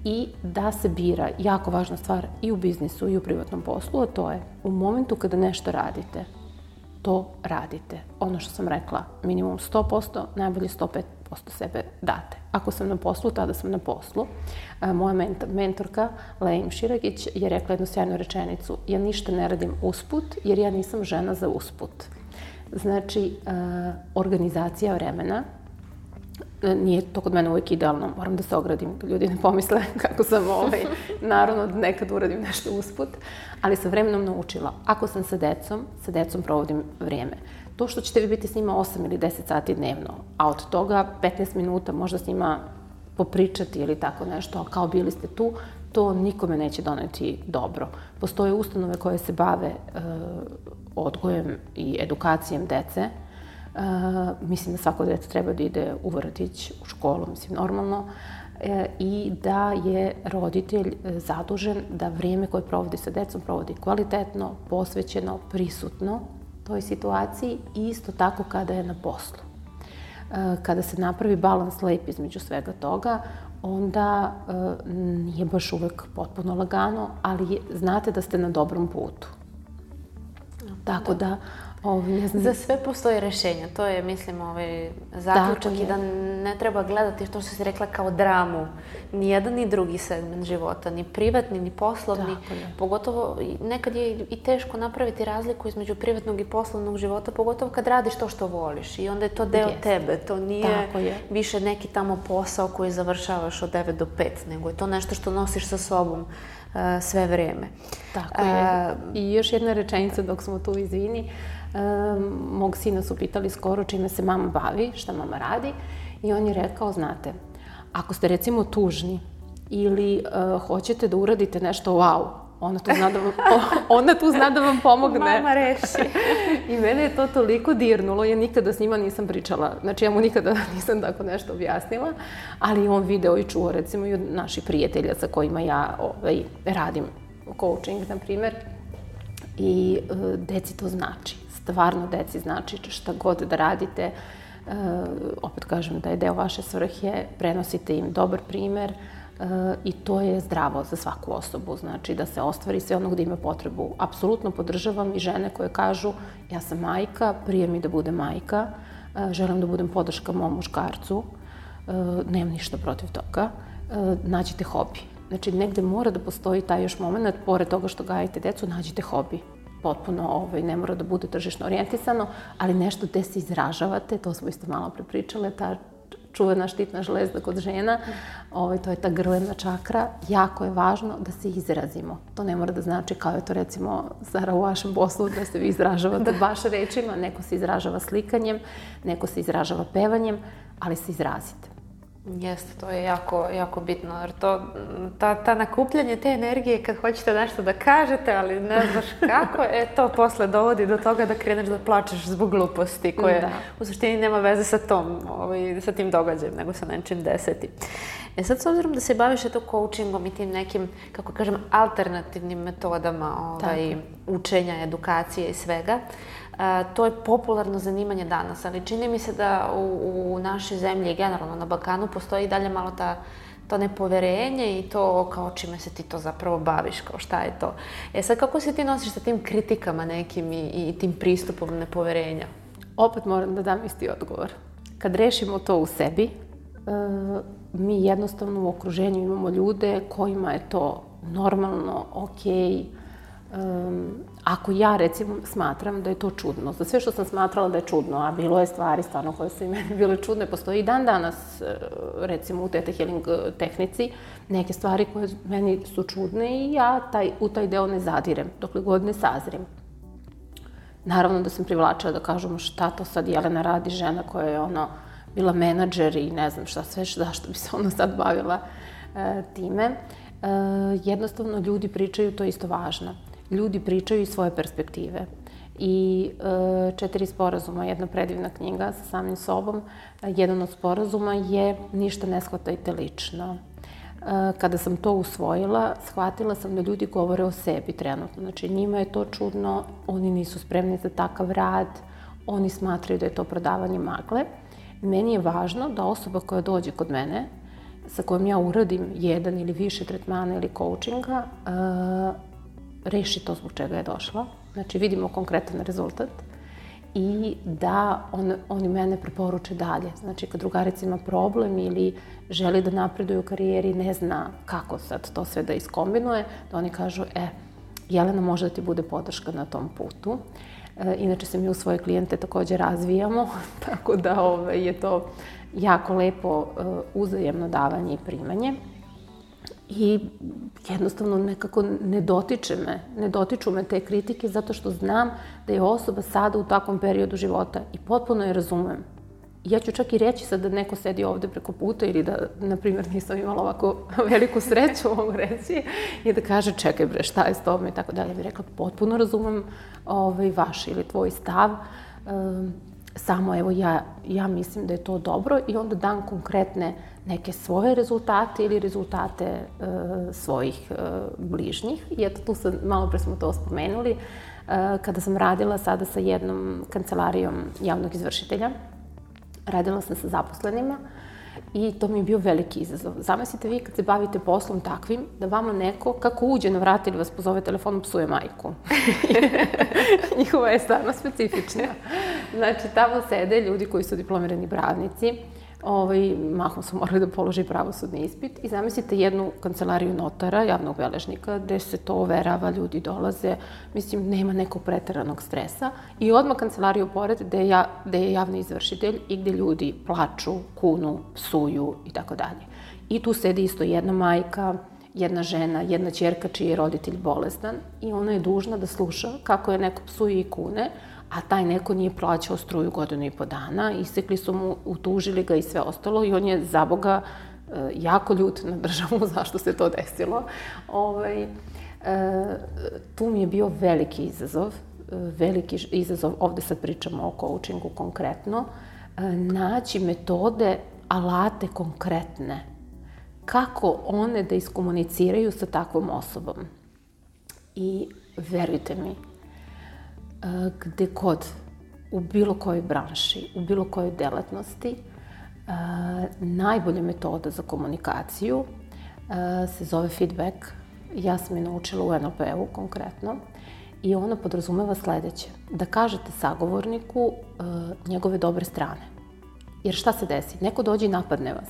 i da se bira jako važna stvar i u biznisu i u privatnom poslu, a to je u momentu kada nešto radite, to radite. Ono što sam rekla, minimum 100%, najbolje 105% sebe date. Ako sam na poslu, tada sam na poslu. Moja mentorka, Lejim Širagić, je rekla jednu sjajnu rečenicu. Ja ništa ne radim usput, jer ja nisam žena za usput. Znači, organizacija vremena, nije to kod mene uvijek idealno, moram da se ogradim, da ljudi ne pomisle kako sam ovaj, naravno nekad uradim nešto usput, ali sa vremenom naučila. Ako sam sa decom, sa decom provodim vrijeme. To što ćete vi biti s njima 8 ili 10 sati dnevno, a od toga 15 minuta možda s njima popričati ili tako nešto, a kao bili ste tu, to nikome neće doneti dobro. Postoje ustanove koje se bave e, odgojem i edukacijem dece. E, mislim da svako dete treba da ide u vrtić, u školu, mislim normalno, e, i da je roditelj zadužen da vrijeme koje provodi sa decom provodi kvalitetno, posvećeno, prisutno toj situaciji i isto tako kada je na poslu. E, kada se napravi balans lep između svega toga, onda e, nije baš uvek potpuno lagano, ali znate da ste na dobrom putu. Tako da, Ovi, ne znam. Za sve postoje rešenja, to je, mislim, ovaj zaključak i da ne treba gledati što si rekla kao dramu, ni jedan ni drugi segment života, ni privatni, ni poslovni. Pogotovo nekad je i teško napraviti razliku između privatnog i poslovnog života, pogotovo kad radiš to što voliš i onda je to deo Jest. tebe, to nije je. više neki tamo posao koji završavaš od 9 do 5, nego je to nešto što nosiš sa sobom uh, sve vreme. Tako je. Uh, I još jedna rečenica dok smo tu, izvini. Um, mog sina su pitali skoro čime se mama bavi, šta mama radi i on je rekao, znate, ako ste recimo tužni ili uh, hoćete da uradite nešto wow, ona tu zna da vam, ona tu zna da vam pomogne. Mama reši. I mene je to toliko dirnulo, ja nikada s njima nisam pričala, znači ja mu nikada nisam tako nešto objasnila, ali on video i čuo recimo i od naših prijatelja sa kojima ja ovaj, radim coaching, na primer, i uh, deci to znači stvarno deci znači šta god da radite, e, opet kažem da je deo vaše svrhe, prenosite im dobar primer e, i to je zdravo za svaku osobu, znači da se ostvari sve ono gde ima potrebu. Apsolutno podržavam i žene koje kažu ja sam majka, prije mi da budem majka, e, želim da budem podrška mom muškarcu, e, nemam ništa protiv toga, nađite hobi. Znači, negde mora da postoji taj još moment, pored toga što gajite decu, nađite hobi potpuno ovaj, ne mora da bude tržišno orijentisano, ali nešto gde se izražavate, to smo isto malo prepričale, ta čuvena štitna žlezda kod žena, ovaj, to je ta grlena čakra, jako je važno da se izrazimo. To ne mora da znači kao je to recimo Sara u vašem poslu, da se vi izražavate baš rečima, neko se izražava slikanjem, neko se izražava pevanjem, ali se izrazite. Jeste, to je jako, jako bitno, jer to, ta, ta nakupljanje te energije kad hoćete nešto da kažete, ali ne znaš kako, e, to posle dovodi do toga da kreneš da plačeš zbog gluposti, koje da. u suštini nema veze sa tom, ovaj, sa tim događajem, nego sa nečim deseti. E sad, s obzirom da se baviš eto coachingom i tim nekim, kako kažem, alternativnim metodama ovaj, učenja, edukacije i svega, to je popularno zanimanje danas, ali čini mi se da u, u našoj zemlji i generalno na Balkanu postoji dalje malo ta to nepoverenje i to kao čime se ti to zapravo baviš, kao šta je to. E sad, kako se ti nosiš sa tim kritikama nekim i, i tim pristupom nepoverenja? Opet moram da dam isti odgovor. Kad rešimo to u sebi, e, mi jednostavno u okruženju imamo ljude kojima je to normalno, okej, okay, um, ako ja recimo smatram da je to čudno, za sve što sam smatrala da je čudno, a bilo je stvari stvarno koje su i meni bile čudne, postoji i dan danas e, recimo u teta healing e, tehnici neke stvari koje meni su čudne i ja taj, u taj deo ne zadirem, dokle god ne sazrim. Naravno da sam privlačila da kažemo šta to sad Jelena radi, žena koja je ono bila menadžer i ne znam šta sve, zašto bi se ona sad bavila e, time. E, jednostavno ljudi pričaju, to isto važno ljudi pričaju iz svoje perspektive. I e, četiri sporazuma, jedna predivna knjiga sa samim sobom. Jedan od sporazuma je ništa ne shvatajte lično. E, kada sam to usvojila, shvatila sam da ljudi govore o sebi trenutno. Znači, njima je to čudno, oni nisu spremni za takav rad, oni smatraju da je to prodavanje magle. Meni je važno da osoba koja dođe kod mene, sa kojom ja uradim jedan ili više tretmana ili coachinga, e, reši to zbog čega je došla. Znači, vidimo konkretan rezultat i da on, oni mene preporuče dalje. Znači, kad drugarica ima problem ili želi da napreduje u karijeri, ne zna kako sad to sve da iskombinuje, da oni kažu, e, Jelena može da ti bude podrška na tom putu. E, inače se mi u svoje klijente takođe razvijamo, tako da ove, ovaj, je to jako lepo e, uzajemno davanje i primanje. I jednostavno nekako ne dotiče me, ne dotiču me te kritike zato što znam da je osoba sada u takvom periodu života i potpuno je razumem. Ja ću čak i reći sad da neko sedi ovde preko puta ili da, na primjer, nisam imala ovako veliku sreću, mogu reći, i da kaže čekaj bre, šta je s tobom i tako dalje. Ja bih rekla, potpuno razumem ovaj, vaš ili tvoj stav. Um, samo evo ja, ja mislim da je to dobro i onda dam konkretne neke svoje rezultate ili rezultate e, svojih e, bližnjih. I eto tu sam, malo pre smo to spomenuli, e, kada sam radila sada sa jednom kancelarijom javnog izvršitelja, radila sam sa zaposlenima, I to mi je bio veliki izazov. Zamislite vi kad se bavite poslom takvim, da vama neko, kako uđe na vrat ili vas pozove telefonom, psuje majku. Njihova je stvarno specifična. Znači, tamo sede ljudi koji su diplomirani pravnici, ovaj, mahom su morali da položi pravosudni ispit. I zamislite jednu kancelariju notara, javnog beležnika, gde se to overava, ljudi dolaze, mislim, nema nekog preteranog stresa. I odmah kancelariju pored gde ja, gde je javni izvršitelj i gde ljudi plaču, kunu, psuju i tako dalje. I tu sedi isto jedna majka, jedna žena, jedna čerka čiji je roditelj bolestan i ona je dužna da sluša kako je neko psuje i kune, a taj neko nije plaćao struju godinu i po dana, isekli su mu, utužili ga i sve ostalo i on je za Boga e, jako ljut na državu zašto se to desilo. Ovaj, e, tu mi je bio veliki izazov, e, veliki izazov, ovde sad pričamo o coachingu konkretno, naći metode, alate konkretne, kako one da iskomuniciraju sa takvom osobom. I verujte mi, gde god, u bilo kojoj branši, u bilo kojoj delatnosti, najbolja metoda za komunikaciju se zove feedback. Ja sam je naučila u NLP-u konkretno. I ona podrazumeva sledeće. Da kažete sagovorniku njegove dobre strane. Jer šta se desi? Neko dođe i napadne vas.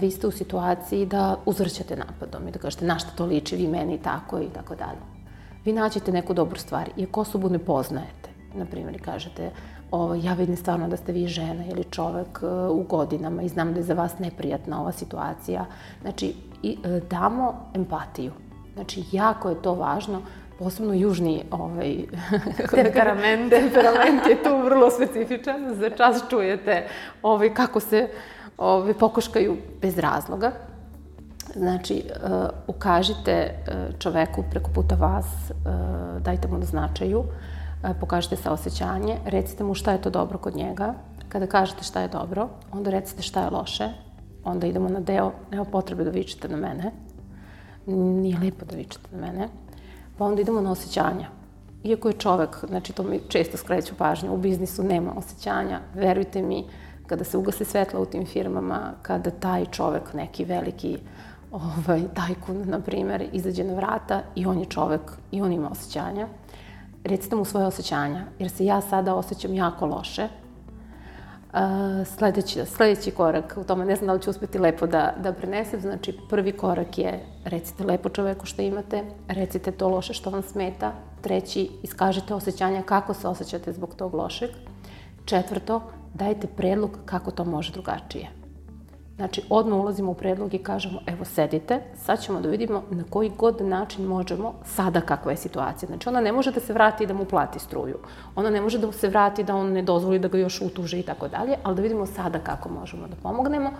Vi ste u situaciji da uzvrćate napadom i da kažete na šta to liči, vi meni tako i tako dalje vi nađete neku dobru stvar, iako osobu ne poznajete. Na primjer, kažete, ovo, ja vidim stvarno da ste vi žena ili čovek uh, u godinama i znam da je za vas neprijatna ova situacija. Znači, i, uh, damo empatiju. Znači, jako je to važno, posebno južni ovaj, temperament. temperament je tu vrlo specifičan. Za čas čujete ovaj, kako se ovaj, pokoškaju bez razloga. Znači, uh, ukažite uh, čoveku preko puta vas, uh, dajte mu na značaju, uh, pokažite saosećanje, recite mu šta je to dobro kod njega. Kada kažete šta je dobro, onda recite šta je loše, onda idemo na deo, nema potrebe da vičete na mene, nije lepo da vičete na mene, pa onda idemo na osjećanja. Iako je čovek, znači to mi često skreću pažnju, u biznisu nema osjećanja, verujte mi, kada se ugase svetla u tim firmama, kada taj čovek, neki veliki ovaj, tajkun, na primer, izađe na vrata i on je čovek i on ima osjećanja. Recite mu svoje osjećanja, jer se ja sada osjećam jako loše. Uh, sledeći, sledeći korak, u tome ne znam da li ću uspeti lepo da, da prenesem, znači prvi korak je recite lepo čoveku što imate, recite to loše što vam smeta, treći, iskažite osjećanja kako se osjećate zbog tog lošeg, četvrto, dajte predlog kako to može drugačije. Znači, odmah ulazimo u predlog i kažemo, evo sedite, sad ćemo da vidimo na koji god način možemo, sada kakva je situacija. Znači, ona ne može da se vrati da mu plati struju. Ona ne može da se vrati da on ne dozvoli da ga još utuže i tako dalje, ali da vidimo sada kako možemo da pomognemo.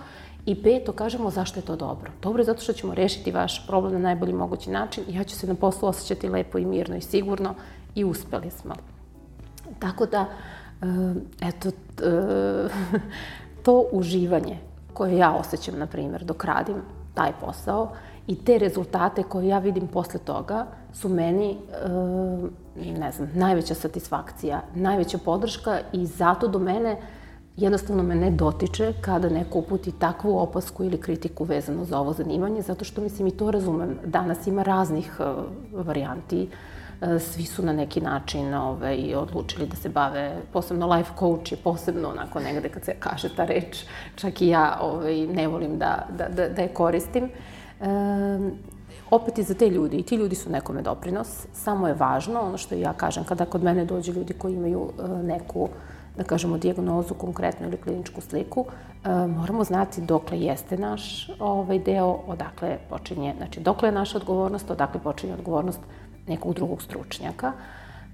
I peto, kažemo zašto je to dobro. Dobro je zato što ćemo rešiti vaš problem na najbolji mogući način i ja ću se na poslu osjećati lepo i mirno i sigurno i uspeli smo. Tako da, eh, eto, to uživanje koje ja osjećam, na primjer, dok radim taj posao i te rezultate koje ja vidim posle toga su meni, e, ne znam, najveća satisfakcija, najveća podrška i zato do mene jednostavno me ne dotiče kada neko uputi takvu opasku ili kritiku vezano za ovo zanimanje, zato što mislim i to razumem. Danas ima raznih e, varijanti e, svi su na neki način ovaj, odlučili da se bave, posebno life coach je posebno onako negde kad se kaže ta reč, čak i ja ovaj, ne volim da, da, da, da je koristim. E, opet i za te ljudi, i ti ljudi su nekome doprinos, samo je važno, ono što ja kažem, kada kod mene dođe ljudi koji imaju e, neku, da kažemo, dijagnozu konkretnu ili kliničku sliku, e, moramo znati dokle jeste naš ovaj deo, odakle počinje, znači dokle je naša odgovornost, odakle počinje odgovornost nekog drugog stručnjaka.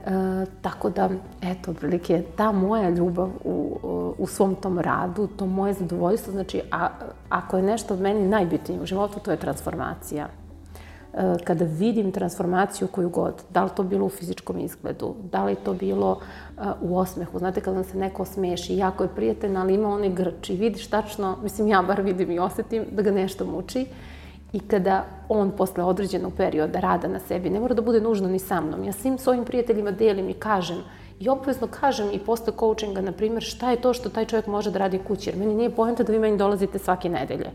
E, tako da, eto, otprilike, ta moja ljubav u, u svom tom radu, to moje zadovoljstvo, znači, a, ako je nešto od meni najbitnije u životu, to je transformacija. E, kada vidim transformaciju koju god, da li to bilo u fizičkom izgledu, da li to bilo e, u osmehu, znate kada vam se neko smeši, jako je prijatelj, ali ima onaj grč i vidiš tačno, mislim ja bar vidim i osetim da ga nešto muči i kada on posle određenog perioda rada na sebi, ne mora da bude nužno ni sa mnom, ja svim svojim prijateljima delim i kažem i obavezno kažem i posle coachinga, na primjer, šta je to što taj čovjek može da radi kući, jer meni nije pojenta da vi meni dolazite svake nedelje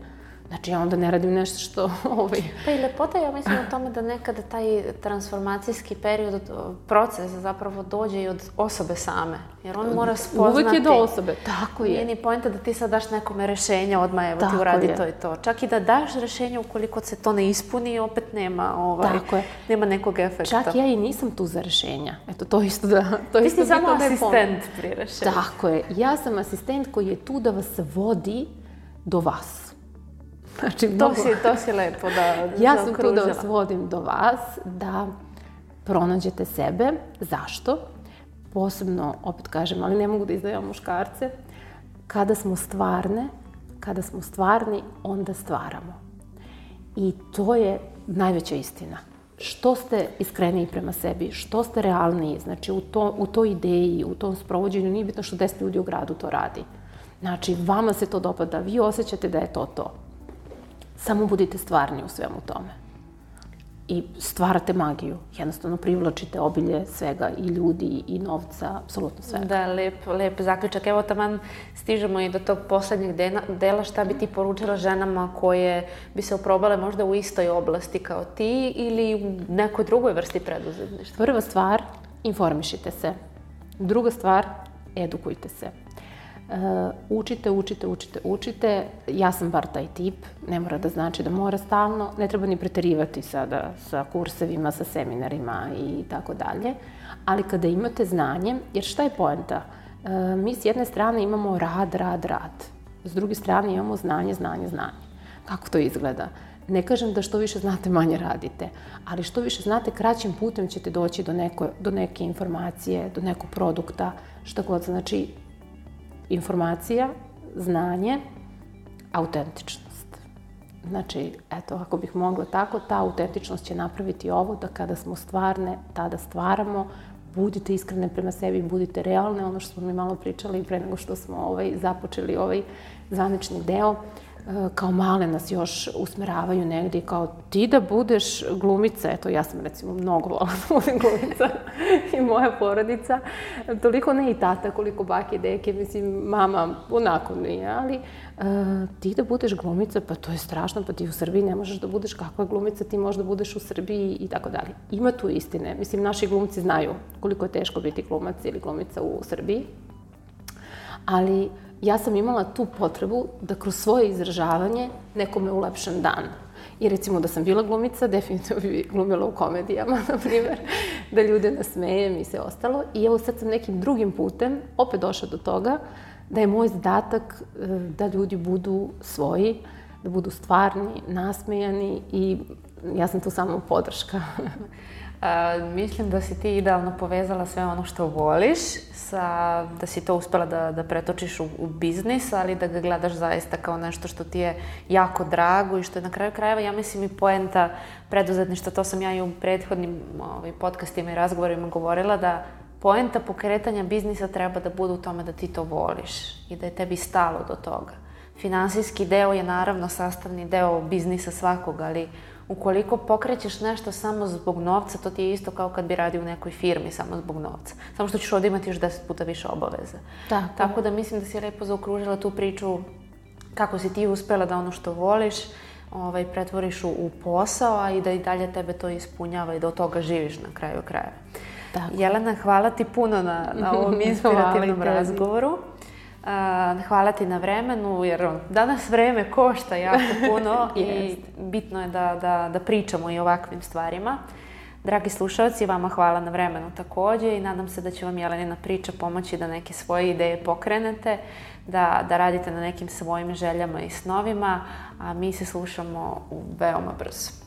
Znači, ja onda ne radim nešto što... Ovaj... Pa i lepota, ja mislim u tome da nekada taj transformacijski period, proces zapravo dođe i od osobe same. Jer on mora spoznati... Uvijek je do osobe, tako je. Nije ni pojenta da ti sad daš nekome rešenje, odmah evo tako ti uradi je. to i to. Čak i da daš rešenje ukoliko se to ne ispuni, opet nema, ovaj, tako je. nema nekog efekta. Čak ja i nisam tu za rešenja. Eto, to isto da... To ti si samo asistent pri rešenju. Tako je. Ja sam asistent koji je tu da vas vodi do vas Znači, to, si, to si lepo da Ja sam tu da vas vodim do vas, da pronađete sebe. Zašto? Posebno, opet kažem, ali ne mogu da izdajam muškarce, kada smo stvarne, kada smo stvarni, onda stvaramo. I to je najveća istina. Što ste iskreniji prema sebi, što ste realniji, znači u, to, u toj ideji, u tom sprovođenju, nije bitno što 10 ljudi u gradu to radi. Znači, vama se to dopada, vi osjećate da je to to. Samo budite stvarni u svemu tome. I stvarate magiju. Jednostavno privlačite obilje svega i ljudi i novca, apsolutno svega. Da, lep, lep zaključak. Evo taman stižemo i do tog poslednjeg dela. Šta bi ti poručila ženama koje bi se oprobale možda u istoj oblasti kao ti ili u nekoj drugoj vrsti preduzetništva? Prva stvar, informišite se. Druga stvar, edukujte se. Uh, učite, učite, učite, učite. Ja sam bar taj tip, ne mora da znači da mora stalno, ne treba ni preterivati sada sa kursevima, sa seminarima i tako dalje. Ali kada imate znanje, jer šta je poenta? Uh, mi s jedne strane imamo rad, rad, rad. S druge strane imamo znanje, znanje, znanje. Kako to izgleda? Ne kažem da što više znate, manje radite, ali što više znate, kraćim putem ćete doći do, neko, do neke informacije, do nekog produkta, šta god. Znači, informacija, znanje, autentičnost. Znači, eto, ako bih mogla tako, ta autentičnost će napraviti ovo da kada smo stvarne, tada stvaramo, budite iskrene prema sebi, budite realne, ono što smo mi malo pričali pre nego što smo ovaj, započeli ovaj zvanični deo. Uh, kao male nas još usmeravaju negdje kao ti da budeš glumica, eto ja sam recimo mnogo volala da budem glumica i moja porodica, toliko ne i tata koliko bake, deke, mislim mama onako nije, ali uh, ti da budeš glumica, pa to je strašno, pa ti u Srbiji ne možeš da budeš kakva glumica, ti možeš da budeš u Srbiji i tako dalje. Ima tu istine, mislim naši glumci znaju koliko je teško biti glumac ili glumica u Srbiji, ali uh, ja sam imala tu potrebu da kroz svoje izražavanje nekome ulepšam dan. I recimo da sam bila glumica, definitivno bi glumila u komedijama, na primjer, da ljude nasmejem i sve ostalo. I evo sad sam nekim drugim putem opet došla do toga da je moj zadatak e, da ljudi budu svoji, da budu stvarni, nasmejani i ja sam tu samo podrška. Mislim da si ti idealno povezala sve ono što voliš, sa, da si to uspela da, da pretočiš u, u biznis, ali da ga gledaš zaista kao nešto što ti je jako drago i što je na kraju krajeva, ja mislim, i poenta preduzetništva, to sam ja i u prethodnim ovaj, podcastima i razgovorima govorila, da poenta pokretanja biznisa treba da bude u tome da ti to voliš i da je tebi stalo do toga. Finansijski deo je naravno sastavni deo biznisa svakog, ali ukoliko pokrećeš nešto samo zbog novca, to ti je isto kao kad bi radio u nekoj firmi samo zbog novca. Samo što ćeš ovdje imati još deset puta više obaveza. Tako. Tako da mislim da si lepo zaokružila tu priču kako si ti uspela da ono što voliš, ovaj, pretvoriš u, u posao, a i da i dalje tebe to ispunjava i da od toga živiš na kraju krajeva. Tako. Jelena, hvala ti puno na, na ovom inspirativnom razgovoru. Hvala ti na vremenu, jer danas vreme košta jako puno i bitno je da, da, da pričamo i ovakvim stvarima. Dragi slušalci, vama hvala na vremenu takođe i nadam se da će vam Jelenina priča pomoći da neke svoje ideje pokrenete, da, da radite na nekim svojim željama i snovima, a mi se slušamo veoma brzo.